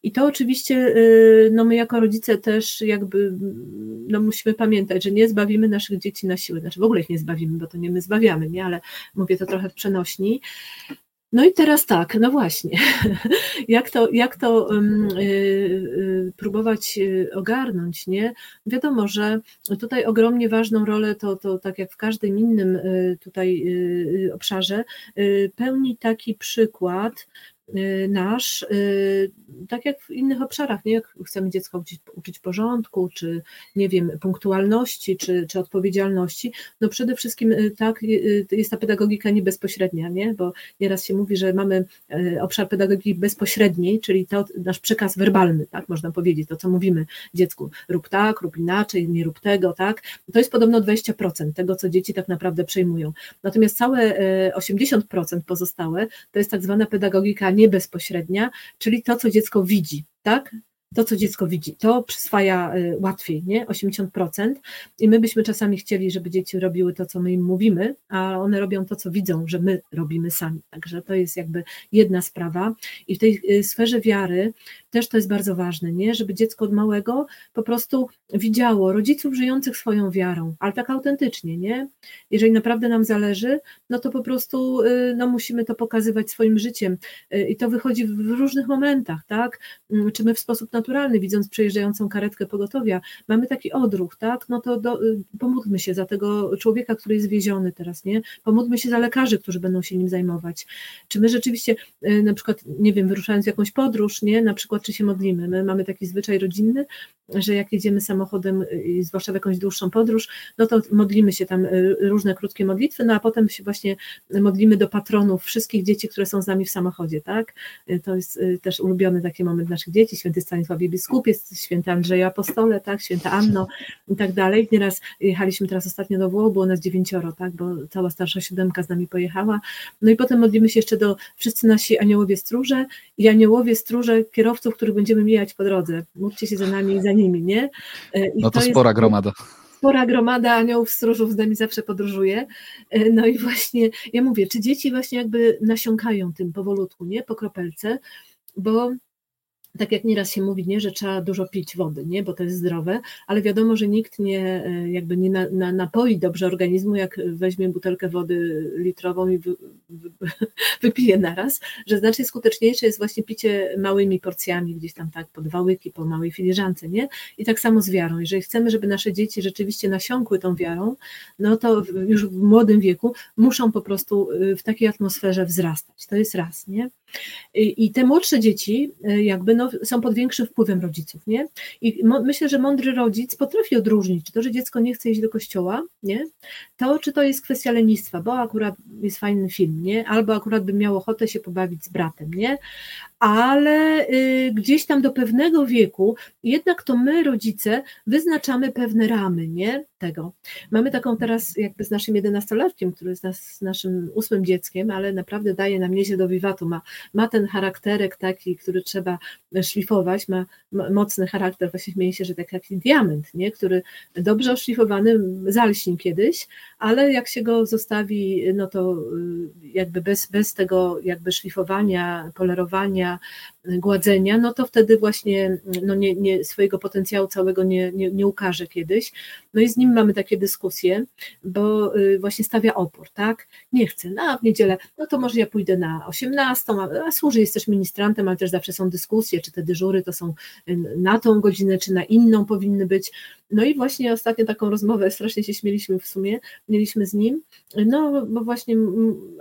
I to oczywiście, y, no my jako rodzice też jakby, no musimy pamiętać, że nie zbawimy naszych dzieci na siłę, znaczy w ogóle ich nie zbawimy, bo to nie my zbawiamy, nie, ale mówię to trochę w przenośni. No i teraz tak, no właśnie, jak to, jak to y, y, próbować ogarnąć, nie? Wiadomo, że tutaj ogromnie ważną rolę, to, to tak jak w każdym innym tutaj obszarze, pełni taki przykład, nasz, y, tak jak w innych obszarach, nie? jak chcemy dziecko uczyć, uczyć porządku, czy nie wiem, punktualności, czy, czy odpowiedzialności, no przede wszystkim y, tak, jest ta pedagogika nie bezpośrednia, nie? bo nieraz się mówi, że mamy obszar pedagogiki bezpośredniej, czyli to nasz przekaz werbalny, tak można powiedzieć, to co mówimy dziecku, rób tak, rób inaczej, nie rób tego, tak, to jest podobno 20% tego, co dzieci tak naprawdę przejmują. Natomiast całe 80% pozostałe to jest tak zwana pedagogika nie bezpośrednia, czyli to, co dziecko widzi, tak? To, co dziecko widzi, to przyswaja y, łatwiej, nie? 80%. I my byśmy czasami chcieli, żeby dzieci robiły to, co my im mówimy, a one robią to, co widzą, że my robimy sami. Także to jest jakby jedna sprawa. I w tej y, sferze wiary też to jest bardzo ważne, nie? Żeby dziecko od małego po prostu widziało rodziców żyjących swoją wiarą, ale tak autentycznie, nie? Jeżeli naprawdę nam zależy, no to po prostu y, no, musimy to pokazywać swoim życiem. I to wychodzi w różnych momentach, tak? Mm, czy my w sposób naturalny, widząc przejeżdżającą karetkę pogotowia, mamy taki odruch, tak, no to do, y, pomódlmy się za tego człowieka, który jest wieziony teraz, nie? Pomódlmy się za lekarzy, którzy będą się nim zajmować. Czy my rzeczywiście y, na przykład, nie wiem, wyruszając w jakąś podróż, nie, na przykład czy się modlimy, my mamy taki zwyczaj rodzinny, że jak jedziemy samochodem, y, zwłaszcza w jakąś dłuższą podróż, no to modlimy się tam różne krótkie modlitwy, no a potem się właśnie modlimy do patronów wszystkich dzieci, które są z nami w samochodzie, tak? To jest też ulubiony taki moment naszych dzieci, święty Stanisław Stanisławie Biskupiec, święty Andrzej Apostole, tak, święta Anno i tak dalej. Nieraz jechaliśmy teraz ostatnio do Włoch, było nas dziewięcioro, tak, bo cała starsza siódemka z nami pojechała. No i potem modlimy się jeszcze do wszyscy nasi aniołowie stróże i aniołowie stróże kierowców, których będziemy mijać po drodze. Módlcie się za nami i za nimi, nie? E, I no to, to spora jest, gromada spora gromada aniołów stróżów z nami zawsze podróżuje. E, no i właśnie ja mówię, czy dzieci właśnie jakby nasiąkają tym powolutku, nie? Po kropelce, bo tak jak nieraz się mówi, nie, że trzeba dużo pić wody, nie, bo to jest zdrowe, ale wiadomo, że nikt nie, e, jakby nie na, na, napoi dobrze organizmu, jak weźmie butelkę wody litrową i wy, wy, wypije naraz, że znacznie skuteczniejsze jest właśnie picie małymi porcjami, gdzieś tam tak, po dwa łyki, po małej filiżance, nie? I tak samo z wiarą. Jeżeli chcemy, żeby nasze dzieci rzeczywiście nasiąkły tą wiarą, no to już w młodym wieku muszą po prostu y, w takiej atmosferze wzrastać. To jest raz, nie? I te młodsze dzieci y, jakby no, są pod większym wpływem rodziców, nie? I myślę, że mądry rodzic potrafi odróżnić, czy to, że dziecko nie chce iść do kościoła, nie? To, czy to jest kwestia lenistwa, bo akurat jest fajny film, nie? Albo akurat by miał ochotę się pobawić z bratem, nie? Ale y, gdzieś tam do pewnego wieku, jednak to my, rodzice, wyznaczamy pewne ramy, nie? Tego. Mamy taką teraz jakby z naszym jedenastolatkiem, który jest nas, naszym ósmym dzieckiem, ale naprawdę daje nam nieźle do wiwatu, ma, ma ten charakterek taki, który trzeba szlifować, ma, mocny charakter, właśnie śmieje się, że tak jak diament, nie? który dobrze oszlifowany zalśni kiedyś, ale jak się go zostawi, no to y, jakby bez, bez tego jakby szlifowania, polerowania, gładzenia, no to wtedy właśnie no nie, nie, swojego potencjału całego nie, nie, nie ukaże kiedyś. No i z nim mamy takie dyskusje, bo y, właśnie stawia opór, tak? Nie chcę, no w niedzielę, no to może ja pójdę na 18, a służy, jest też ministrantem, ale też zawsze są dyskusje, czy te dyżury to są y, na tą godzinę, czy na inną powinny być. No i właśnie ostatnio taką rozmowę, strasznie się śmieliśmy w sumie, mieliśmy z nim, no bo właśnie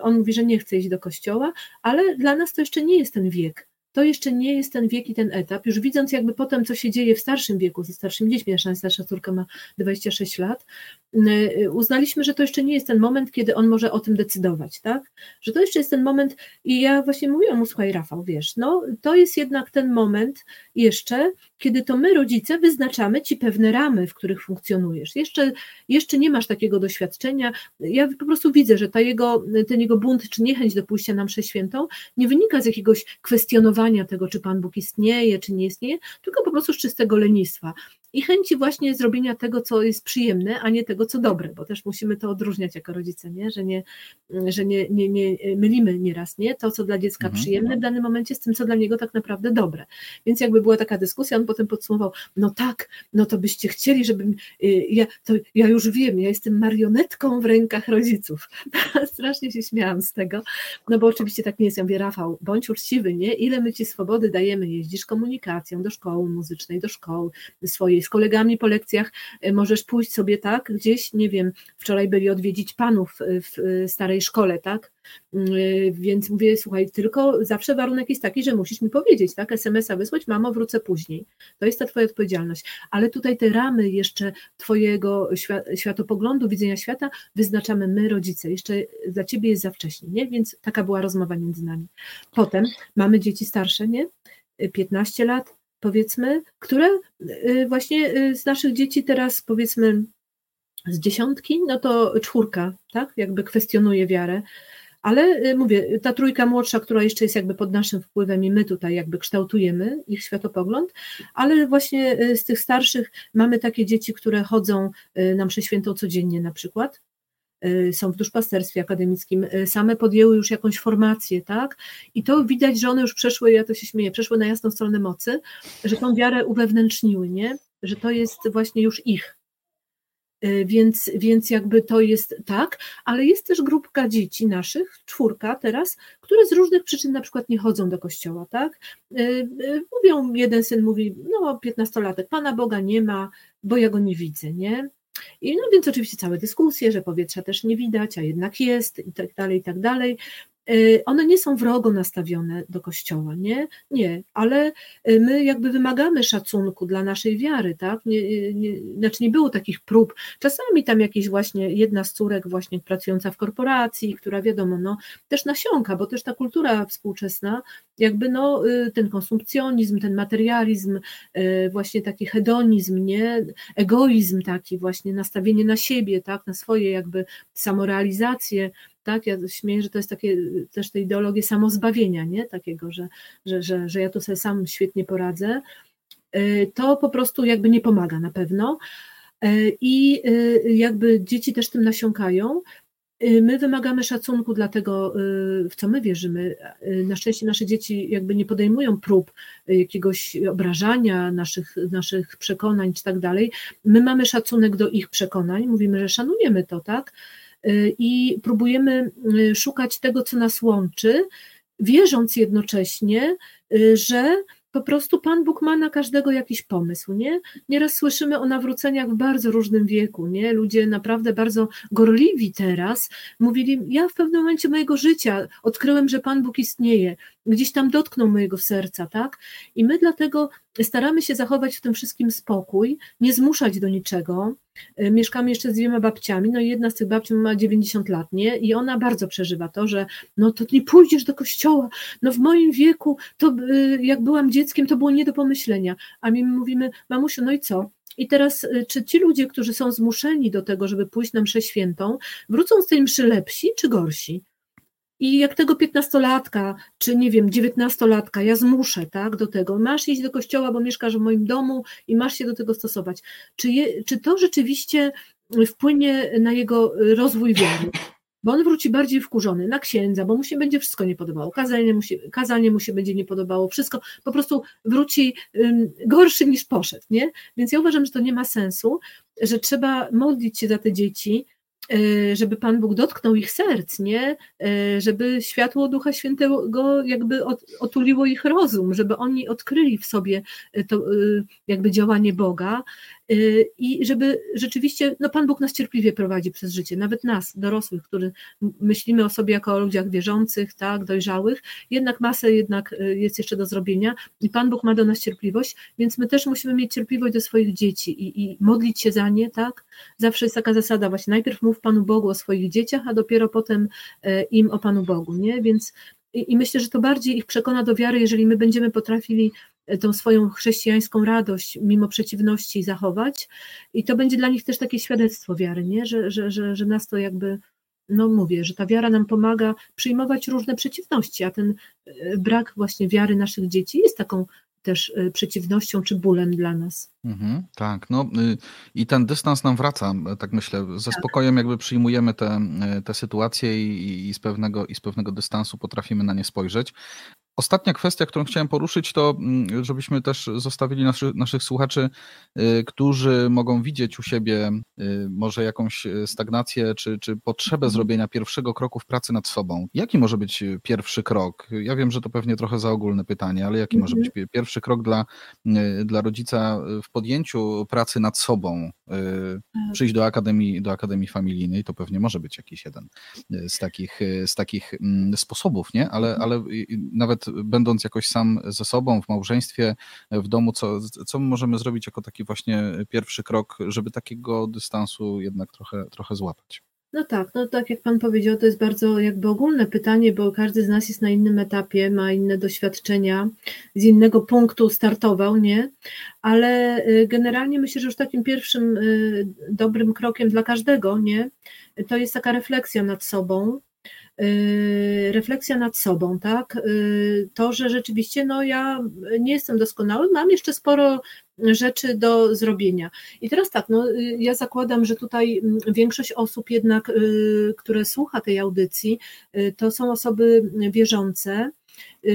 on mówi, że nie chce iść do kościoła, ale dla nas to jeszcze nie jest ten wiek, to jeszcze nie jest ten wiek i ten etap. Już widząc jakby potem, co się dzieje w starszym wieku, ze starszymi dziećmi, nasza starsza córka ma 26 lat, y, uznaliśmy, że to jeszcze nie jest ten moment, kiedy on może o tym decydować, tak? Że to jeszcze jest ten moment i ja właśnie mówiłam mu, słuchaj Rafał, wiesz, no to jest jednak ten moment jeszcze, kiedy to my rodzice wyznaczamy ci pewne ramy, w których funkcjonujesz. Jeszcze, jeszcze nie masz takiego doświadczenia. Ja po prostu widzę, że ta jego, ten jego bunt czy niechęć do pójścia na mszę świętą nie wynika z jakiegoś kwestionowania tego, czy Pan Bóg istnieje, czy nie istnieje, tylko po prostu z czystego lenistwa i chęci właśnie zrobienia tego, co jest przyjemne, a nie tego, co dobre, bo też musimy to odróżniać jako rodzice, nie? że, nie, że nie, nie, nie mylimy nieraz nie? to, co dla dziecka mhm. przyjemne w danym momencie z tym, co dla niego tak naprawdę dobre. Więc jakby była taka dyskusja, on potem podsumował, no tak, no to byście chcieli, żebym, y, ja, to ja już wiem, ja jestem marionetką w rękach rodziców. Strasznie się śmiałam z tego, no bo oczywiście tak nie jest. Ja mówię, Rafał, bądź uczciwy, nie? Ile my ci swobody dajemy, jeździsz komunikacją do szkoły muzycznej, do szkoły swojej, z kolegami po lekcjach e, możesz pójść sobie tak, gdzieś, nie wiem, wczoraj byli odwiedzić panów w starej szkole, tak? Mm, więc mówię, słuchaj, tylko zawsze warunek jest taki, że musisz mi powiedzieć, tak? SMS-a wysłać, mamo, wrócę później. To jest ta twoja odpowiedzialność. Ale tutaj te ramy jeszcze twojego światopoglądu, widzenia świata wyznaczamy my, rodzice. Jeszcze dla ciebie jest za wcześnie, nie? Więc taka była rozmowa między nami. Potem mamy dzieci starsze, nie? 15 lat, powiedzmy, które y, właśnie y, z naszych dzieci teraz powiedzmy z dziesiątki, no to czwórka, tak, jakby kwestionuje wiarę, ale y, mówię, ta trójka młodsza, która jeszcze jest jakby pod naszym wpływem i my tutaj jakby kształtujemy ich światopogląd, ale właśnie z tych starszych mamy takie dzieci, które chodzą na mszę świętą codziennie na przykład, są w duszpasterstwie akademickim, y, same podjęły już jakąś formację, tak? I to widać, że one już przeszły, ja to się śmieję, przeszły na jasną stronę mocy, że tą wiarę uwewnętrzniły, nie? Że to jest właśnie już ich. Y, więc, więc jakby to jest tak, ale jest też grupka dzieci naszych, czwórka teraz, które z różnych przyczyn na przykład nie chodzą do kościoła, tak? Mówią, jeden syn mówi, no piętnastolatek, Pana Boga nie ma, bo ja go nie widzę, nie? I no więc oczywiście całe dyskusje, że powietrza też nie widać, a jednak jest i tak dalej, i tak dalej. Y, one nie są wrogo nastawione do Kościoła, nie? Nie, ale y, my jakby wymagamy szacunku dla naszej wiary, tak? Nie, nie, znaczy nie było takich prób. Czasami tam jakieś właśnie jedna z córek właśnie pracująca w korporacji, która wiadomo, no też nasiąka, bo też ta kultura współczesna, jakby no y, ten konsumpcjonizm, ten materializm, właśnie taki hedonizm, nie? Egoizm taki właśnie, nastawienie na siebie, tak? Na swoje jakby samorealizację, tak? Ja śmieję, że to jest takie też te ideologie samozbawienia, nie? Takiego, że, że, że, że ja tu sobie sam świetnie poradzę. Y, to po prostu jakby nie pomaga na pewno. Y, I y, jakby dzieci też tym nasiąkają. My wymagamy szacunku dla tego, w co my wierzymy. Na szczęście nasze dzieci jakby nie podejmują prób jakiegoś obrażania naszych, naszych przekonań czy tak dalej. My mamy szacunek do ich przekonań, mówimy, że szanujemy to, tak? Y, i próbujemy y, szukać tego, co nas łączy, wierząc jednocześnie, y, że po prostu Pan Bóg ma na każdego jakiś pomysł, nie? Nieraz słyszymy o nawróceniach w bardzo różnym wieku, nie? Ludzie naprawdę bardzo gorliwi teraz mówili, ja w pewnym momencie mojego życia odkryłem, że Pan Bóg istnieje. Gdzieś tam dotknął mojego serca, tak? I my dlatego staramy się zachować w tym wszystkim spokój, nie zmuszać do niczego. E, mieszkamy jeszcze z dwiema babciami, no i jedna z tych babci ma 90 lat, nie? I ona bardzo przeżywa to, że no to nie pójdziesz do kościoła, no w moim wieku, to e, jak byłam dzieckiem, to było nie do pomyślenia. A my mówimy, mamusiu, no i co? I teraz, e, czy ci ludzie, którzy są zmuszeni do tego, żeby pójść na mszę świętą, wrócą z tej mszy lepsi czy gorsi? I jak tego piętnastolatka, czy nie wiem, dziewiętnastolatka, ja zmuszę tak, do tego, masz iść do kościoła, bo mieszkasz w moim domu i masz się do tego stosować. Czy, je, czy to rzeczywiście wpłynie na jego rozwój wiary? Bo on wróci bardziej wkurzony na księdza, bo mu się będzie wszystko nie podobało, kazanie mu się, kazanie mu się będzie nie podobało, wszystko, po prostu wróci gorszy niż poszedł, nie? Więc ja uważam, że to nie ma sensu, że trzeba modlić się za te dzieci, żeby Pan Bóg dotknął ich serc, nie? E, żeby światło Ducha Świętego jakby otuliło ich rozum, żeby oni odkryli w sobie to jakby działanie Boga, Y, i żeby rzeczywiście, no Pan Bóg nas cierpliwie prowadzi przez życie, nawet nas, dorosłych, którzy myślimy o sobie jako o ludziach wierzących, tak, dojrzałych, jednak masę jednak y, jest jeszcze do zrobienia i Pan Bóg ma do nas cierpliwość, więc my też musimy mieć cierpliwość do swoich dzieci i, i modlić się za nie, tak, zawsze jest taka zasada właśnie, najpierw mów Panu Bogu o swoich dzieciach, a dopiero potem y, im o Panu Bogu, nie, więc i, myślę, że to bardziej ich przekona do wiary, jeżeli my będziemy potrafili tą swoją chrześcijańską radość mimo przeciwności zachować. I to będzie dla nich też takie świadectwo wiary, nie? Że, że, że, że nas to jakby, no mówię, że ta wiara nam pomaga przyjmować różne przeciwności, a ten e, brak właśnie wiary naszych dzieci jest taką też e, przeciwnością czy bólem dla nas. Mhm, tak, no y, i ten dystans nam wraca, tak myślę. Ze tak. spokojem jakby przyjmujemy te, e, te sytuacje i, i, z pewnego, i z pewnego dystansu potrafimy na nie spojrzeć. Ostatnia kwestia, którą chciałem poruszyć, to mm, żebyśmy też zostawili naszych, naszych słuchaczy, y, którzy mogą widzieć u siebie y, może jakąś y, stagnację czy, czy potrzebę mhm. zrobienia pierwszego kroku w pracy nad sobą. Jaki może być pierwszy krok? Ja wiem, że to pewnie trochę za ogólne pytanie, ale jaki może być mhm. pierwszy krok dla, dla rodzica w podjęciu pracy nad sobą? Tak. Przyjść do akademii, do akademii familijnej, to pewnie może być jakiś jeden z takich, z takich mm, sposobów, nie? Ale, mhm. ale nawet będąc jakoś sam ze sobą, w małżeństwie, w domu, co, co możemy zrobić jako taki właśnie pierwszy krok, żeby takiego dystansu jednak trochę, trochę złapać? No tak, no tak jak Pan powiedział, to jest bardzo jakby ogólne pytanie, bo każdy z nas jest na innym etapie, ma inne doświadczenia, z innego punktu startował, nie? Ale y, generalnie myślę, że już takim pierwszym y, dobrym krokiem dla każdego, nie? To jest taka refleksja nad sobą, refleksja nad sobą, tak? Y, to, że rzeczywiście no, ja nie jestem doskonały, mam jeszcze sporo rzeczy do zrobienia. I teraz tak, no, y, ja zakładam, że tutaj mm, większość osób jednak, które słucha tej audycji, to są osoby wierzące, Y,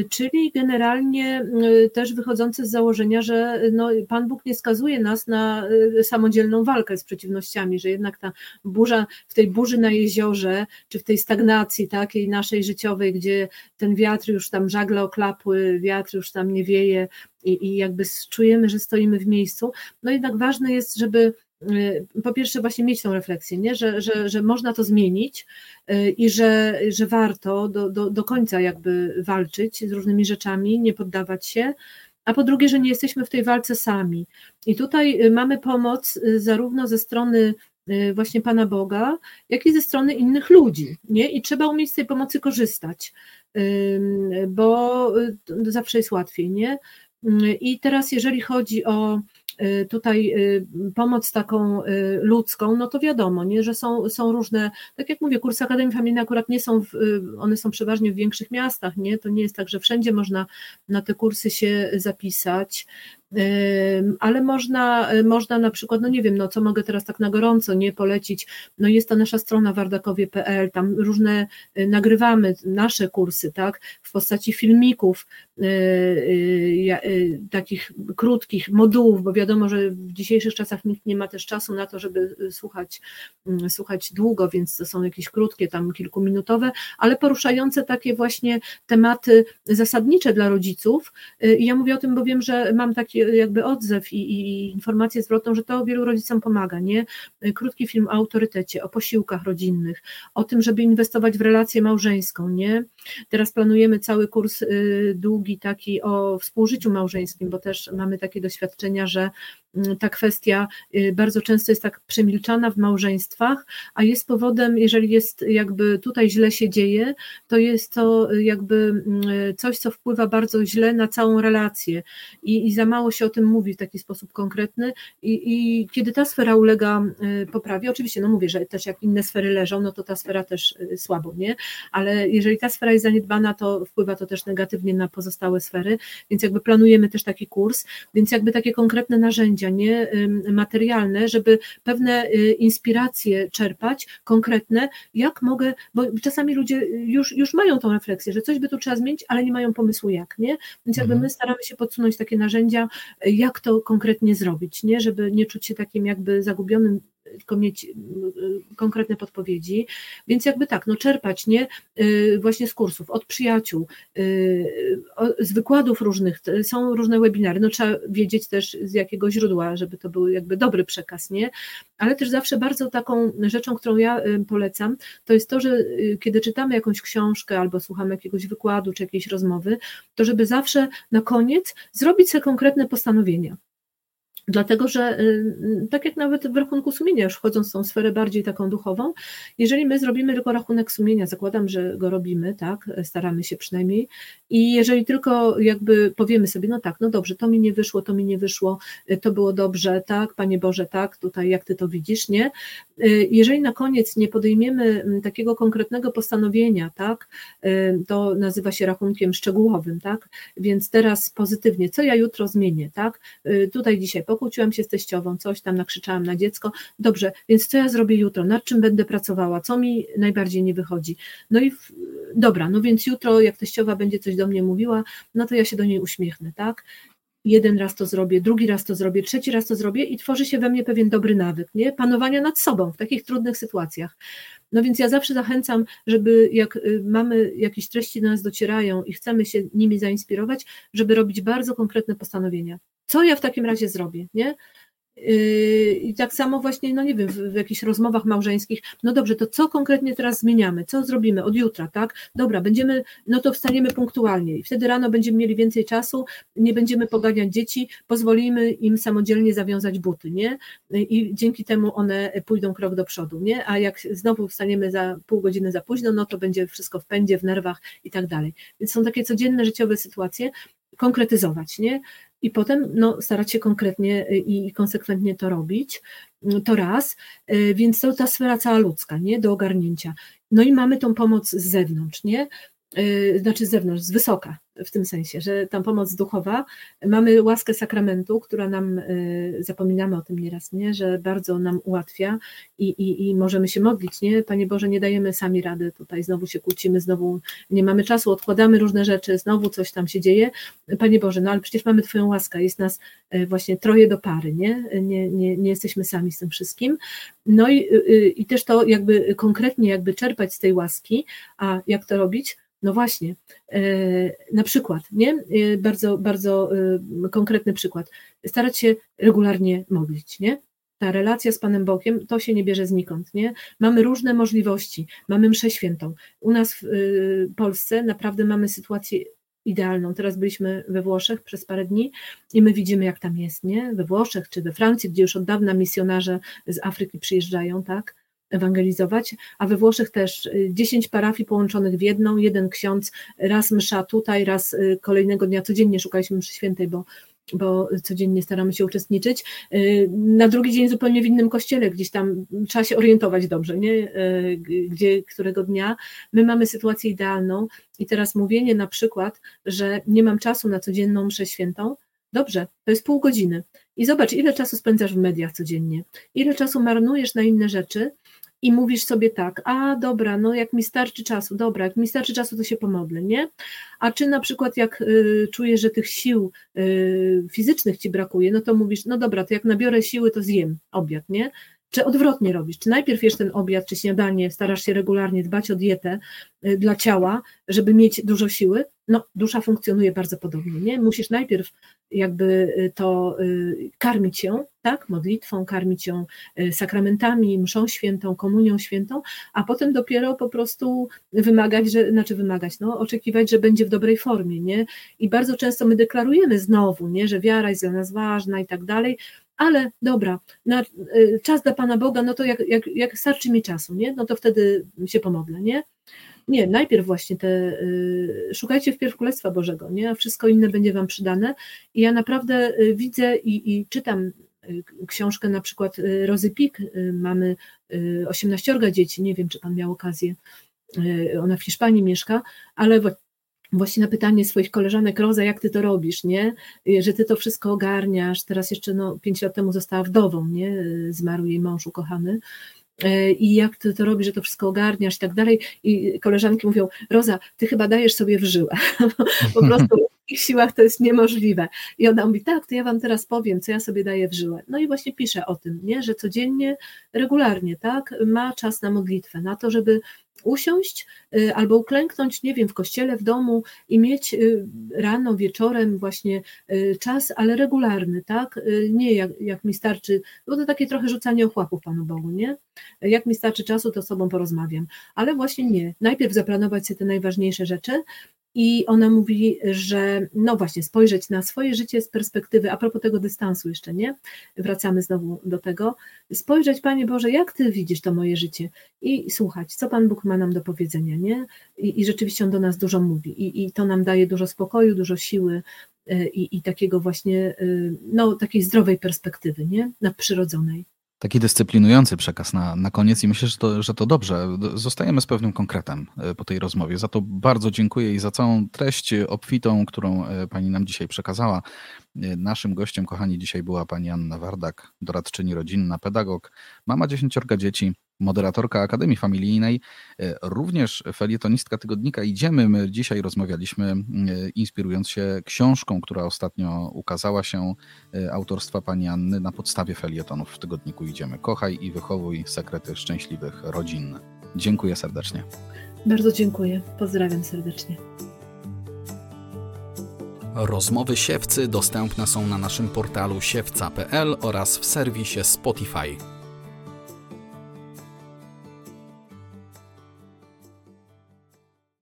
czyli generalnie y, też wychodzące z założenia, że no, Pan Bóg nie skazuje nas na y, samodzielną walkę z przeciwnościami, że jednak ta burza, w tej burzy na jeziorze, czy w tej stagnacji takiej naszej życiowej, gdzie ten wiatr już tam żagle oklapły, wiatr już tam nie wieje i, i jakby czujemy, że stoimy w miejscu, no jednak ważne jest, żeby Y, po pierwsze właśnie mieć tą refleksję, nie? Że, że, że można to zmienić y, i że, że warto do, do, do końca jakby walczyć z różnymi rzeczami, nie poddawać się, a po drugie, że nie jesteśmy w tej walce sami. I tutaj y, mamy pomoc zarówno ze strony właśnie Pana Boga, jak i ze strony innych ludzi, nie? I trzeba umieć z tej pomocy korzystać, bo zawsze jest łatwiej, nie? I teraz jeżeli chodzi o Y, tutaj y, pomoc taką y, ludzką, no to wiadomo, nie, że są, są różne, tak jak mówię, kursy Akademii Familijnej akurat nie są, w, one są przeważnie w większych miastach, nie, to nie jest tak, że wszędzie można na te kursy się zapisać, ale można, można na przykład, no nie wiem, no co mogę teraz tak na gorąco nie polecić, no jest ta nasza strona wardakowie.pl, tam różne nagrywamy nasze kursy, tak, w postaci filmików, takich krótkich modułów, bo wiadomo, że w dzisiejszych czasach nikt nie ma też czasu na to, żeby słuchać, mm, słuchać długo, więc to są jakieś krótkie, tam kilkuminutowe, ale poruszające takie właśnie tematy zasadnicze dla rodziców. I ja mówię o tym, bo wiem, że mam taki jakby odzew i, i informację zwrotną, że to wielu rodzicom pomaga, nie? Krótki film o autorytecie, o posiłkach rodzinnych, o tym, żeby inwestować w relację małżeńską, nie? Teraz planujemy cały kurs y, długi taki o współżyciu małżeńskim, bo też mamy takie doświadczenia, że ta kwestia y, bardzo często jest tak przemilczana w małżeństwach, a jest powodem, jeżeli jest jakby tutaj źle się dzieje, to jest to jakby mm, coś, co wpływa bardzo źle na całą relację. I, i za mało się o tym mówi w taki sposób konkretny. I, i kiedy ta sfera ulega y, poprawie, oczywiście, no mówię, że też jak inne sfery leżą, no to ta sfera też słabo, nie? Ale jeżeli ta sfera jest zaniedbana, to wpływa to też negatywnie na pozostałe sfery, więc jakby planujemy też taki kurs, więc jakby takie konkretne narzędzia, nie materialne, żeby pewne y, inspiracje czerpać, konkretne, jak mogę, bo czasami ludzie już, już mają tą refleksję, że coś by tu trzeba zmienić, ale nie mają pomysłu jak, nie? Więc jakby mhm. my staramy się podsunąć takie narzędzia, jak to konkretnie zrobić, nie? Żeby nie czuć się takim jakby zagubionym tylko mieć y, y, konkretne podpowiedzi. Więc jakby tak, no czerpać, nie? Y, właśnie z kursów, od przyjaciół, z wykładów różnych, są różne webinary, no trzeba wiedzieć też z jakiego źródła, żeby to był jakby dobry przekaz, nie? Ale też zawsze bardzo taką rzeczą, którą ja polecam, to jest to, że kiedy czytamy jakąś książkę albo słuchamy jakiegoś wykładu czy jakiejś rozmowy, to żeby zawsze na koniec zrobić sobie konkretne postanowienia. Dlatego, że y, y, tak jak nawet w rachunku sumienia, już wchodząc w tą sferę bardziej taką duchową, jeżeli my zrobimy tylko rachunek sumienia, zakładam, że go robimy, tak, staramy się przynajmniej, i jeżeli tylko jakby powiemy sobie, no tak, no dobrze, to mi nie wyszło, to mi nie wyszło, y, to było dobrze, tak, Panie Boże, tak, tutaj jak Ty to widzisz, nie? Jeżeli na koniec nie podejmiemy mm, takiego konkretnego postanowienia, tak, to nazywa się rachunkiem szczegółowym, tak, więc teraz pozytywnie, co ja jutro zmienię, tak, tutaj dzisiaj pokłóciłam się z teściową, coś tam nakrzyczałam na dziecko, dobrze, więc co ja zrobię jutro, nad czym będę pracowała, co mi najbardziej nie wychodzi. No i w, dobra, no więc jutro jak teściowa będzie coś do mnie mówiła, no to ja się do niej uśmiechnę, tak? jeden raz to zrobię, drugi raz to zrobię, trzeci raz to zrobię i tworzy się we mnie pewien dobry nawyk, nie? Panowania nad sobą w takich trudnych sytuacjach. No więc ja zawsze zachęcam, żeby jak y, mamy jakieś treści do nas docierają i chcemy się nimi zainspirować, żeby robić bardzo konkretne postanowienia co ja w takim razie zrobię, nie? Yy, I tak samo właśnie, no nie wiem, w, w, jakichś rozmowach małżeńskich, no dobrze, to co konkretnie teraz zmieniamy, co zrobimy od jutra, tak? Dobra, będziemy, no to wstaniemy punktualnie i wtedy rano będziemy mieli więcej czasu, nie będziemy poganiać dzieci, pozwolimy im samodzielnie zawiązać buty, nie? I dzięki temu one pójdą krok do przodu, nie? A jak znowu wstaniemy za pół godziny za późno, no to będzie wszystko w pędzie, w nerwach i tak dalej. Więc są takie codzienne życiowe sytuacje, konkretyzować, nie? i potem no, starać się konkretnie y, i konsekwentnie to robić. Mm, to raz, y, więc to ta sfera cała ludzka, nie, do ogarnięcia. No i mamy tą pomoc z zewnątrz, nie, znaczy z zewnątrz, z wysoka, w tym sensie, że tam pomoc duchowa, mamy łaskę sakramentu, która nam, y, zapominamy o tym nieraz, nie? że bardzo nam ułatwia i, i, i możemy się modlić, nie? Panie Boże, nie dajemy sami rady tutaj, znowu się kłócimy, znowu nie mamy czasu, odkładamy różne rzeczy, znowu coś tam się dzieje. Panie Boże, no ale przecież mamy Twoją łaskę, jest nas y, właśnie troje do pary, nie? Nie, nie, nie jesteśmy sami z tym wszystkim. No i, y, i też to jakby konkretnie jakby czerpać z tej łaski, a jak to robić? No właśnie, e, na przykład, nie? E, bardzo, bardzo e, konkretny przykład. Starać się regularnie modlić, nie? Ta relacja z Panem Bogiem to się nie bierze znikąd, nie? Mamy różne możliwości, mamy mszę świętą. U nas w Polsce naprawdę mamy sytuację idealną. Teraz byliśmy we Włoszech przez parę dni i my widzimy, jak tam jest, nie? We Włoszech czy we Francji, gdzie już od dawna misjonarze z Afryki przyjeżdżają, tak? Ewangelizować, a we Włoszech też 10 y, parafii połączonych w jedną, jeden ksiądz, raz msza tutaj, raz y, kolejnego dnia, codziennie szukaliśmy mszy świętej, bo bo codziennie staramy się uczestniczyć. Y, na drugi dzień zupełnie w innym kościele, gdzieś tam trzeba się orientować dobrze, nie? gdzie, którego dnia. My mamy sytuację idealną i teraz mówienie na przykład, że nie mam czasu na codzienną mszę świętą, Dobrze, to jest pół godziny. I zobacz, ile czasu spędzasz w mediach codziennie, ile czasu marnujesz na inne rzeczy, i mówisz sobie tak, a dobra, no jak mi starczy czasu, dobra, jak mi starczy czasu, to się pomodlę, nie? A czy na przykład jak y, czujesz, że tych sił y, fizycznych ci brakuje, no to mówisz, no dobra, to jak nabiorę siły, to zjem obiad, nie? Czy odwrotnie robisz? Czy najpierw jesz ten obiad, czy śniadanie, starasz się regularnie dbać o dietę y, dla ciała, żeby mieć dużo siły? No, dusza funkcjonuje bardzo podobnie, nie? Musisz najpierw jakby y, to y, karmić ją, tak? Modlitwą, karmić ją sakramentami, mszą świętą, komunią świętą, a potem dopiero po prostu wymagać, że, znaczy wymagać, no, oczekiwać, że będzie w dobrej formie, nie? I bardzo często my deklarujemy znowu, nie? Że wiara jest dla nas ważna i tak dalej, ale dobra, na, y, czas dla Pana Boga, no to jak, jak, jak starczy mi czasu, nie? No to wtedy się pomodlę, nie? Nie, najpierw właśnie te, y, szukajcie wpierw Królestwa Bożego, nie? A wszystko inne będzie Wam przydane. I ja naprawdę y, widzę i, i czytam y, książkę na przykład Rozy Pik, mamy 18 dzieci, nie wiem, czy Pan miał okazję, ona w Hiszpanii mieszka, ale właśnie na pytanie swoich koleżanek, Roza, jak ty to robisz, nie? Że ty to wszystko ogarniasz. Teraz jeszcze no, pięć lat temu została wdową, nie? Zmarł jej mąż ukochany. E, I jak ty to robisz, że to wszystko ogarniasz i tak dalej. I koleżanki mówią, Roza, ty chyba dajesz sobie w żyłę. po prostu w ich siłach to jest niemożliwe. I ona mówi, tak, to ja wam teraz powiem, co ja sobie daję w żyłę. No i właśnie pisze o tym, nie? że codziennie, regularnie, tak, ma czas na modlitwę, na to, żeby usiąść y, albo uklęknąć, nie wiem, w kościele, w domu i mieć y, rano, wieczorem właśnie y, czas, ale regularny, tak? Nie jak, jak mi starczy, bo to takie trochę rzucanie ochłapów Panu Bogu, nie? Jak mi starczy czasu, to z sobą porozmawiam, ale właśnie nie. Najpierw zaplanować sobie te najważniejsze rzeczy, i ona mówi, że no właśnie, spojrzeć na swoje życie z perspektywy, a propos tego dystansu jeszcze, nie? Wracamy znowu do tego. Spojrzeć, Panie Boże, jak Ty widzisz to moje życie i słuchać, co Pan Bóg ma nam do powiedzenia, nie? I, i rzeczywiście On do nas dużo mówi i, i to nam daje dużo spokoju, dużo siły y, i, i takiego właśnie, y, no takiej zdrowej perspektywy, nie? Nadprzyrodzonej taki dyscyplinujący przekaz na, na koniec i myślę, że to, że to dobrze. Zostajemy z pewnym konkretem e, po tej rozmowie. Za to bardzo dziękuję i za całą treść obfitą, którą e, Pani nam dzisiaj przekazała. Naszym gościem, kochani, dzisiaj była Pani Anna Wardak, doradczyni rodzinna, pedagog, mama dziesięciorga dzieci, moderatorka Akademii Familijnej, e, również felietonistka tygodnika Idziemy. My dzisiaj rozmawialiśmy, e, inspirując się książką, która ostatnio ukazała się, e, autorstwa pani Anny na podstawie felietonów w tygodniku Idziemy. Kochaj i wychowuj sekrety szczęśliwych rodzin. Dziękuję serdecznie. Bardzo dziękuję. Pozdrawiam serdecznie. Rozmowy siewcy dostępne są na naszym portalu siewca.pl oraz w serwisie Spotify.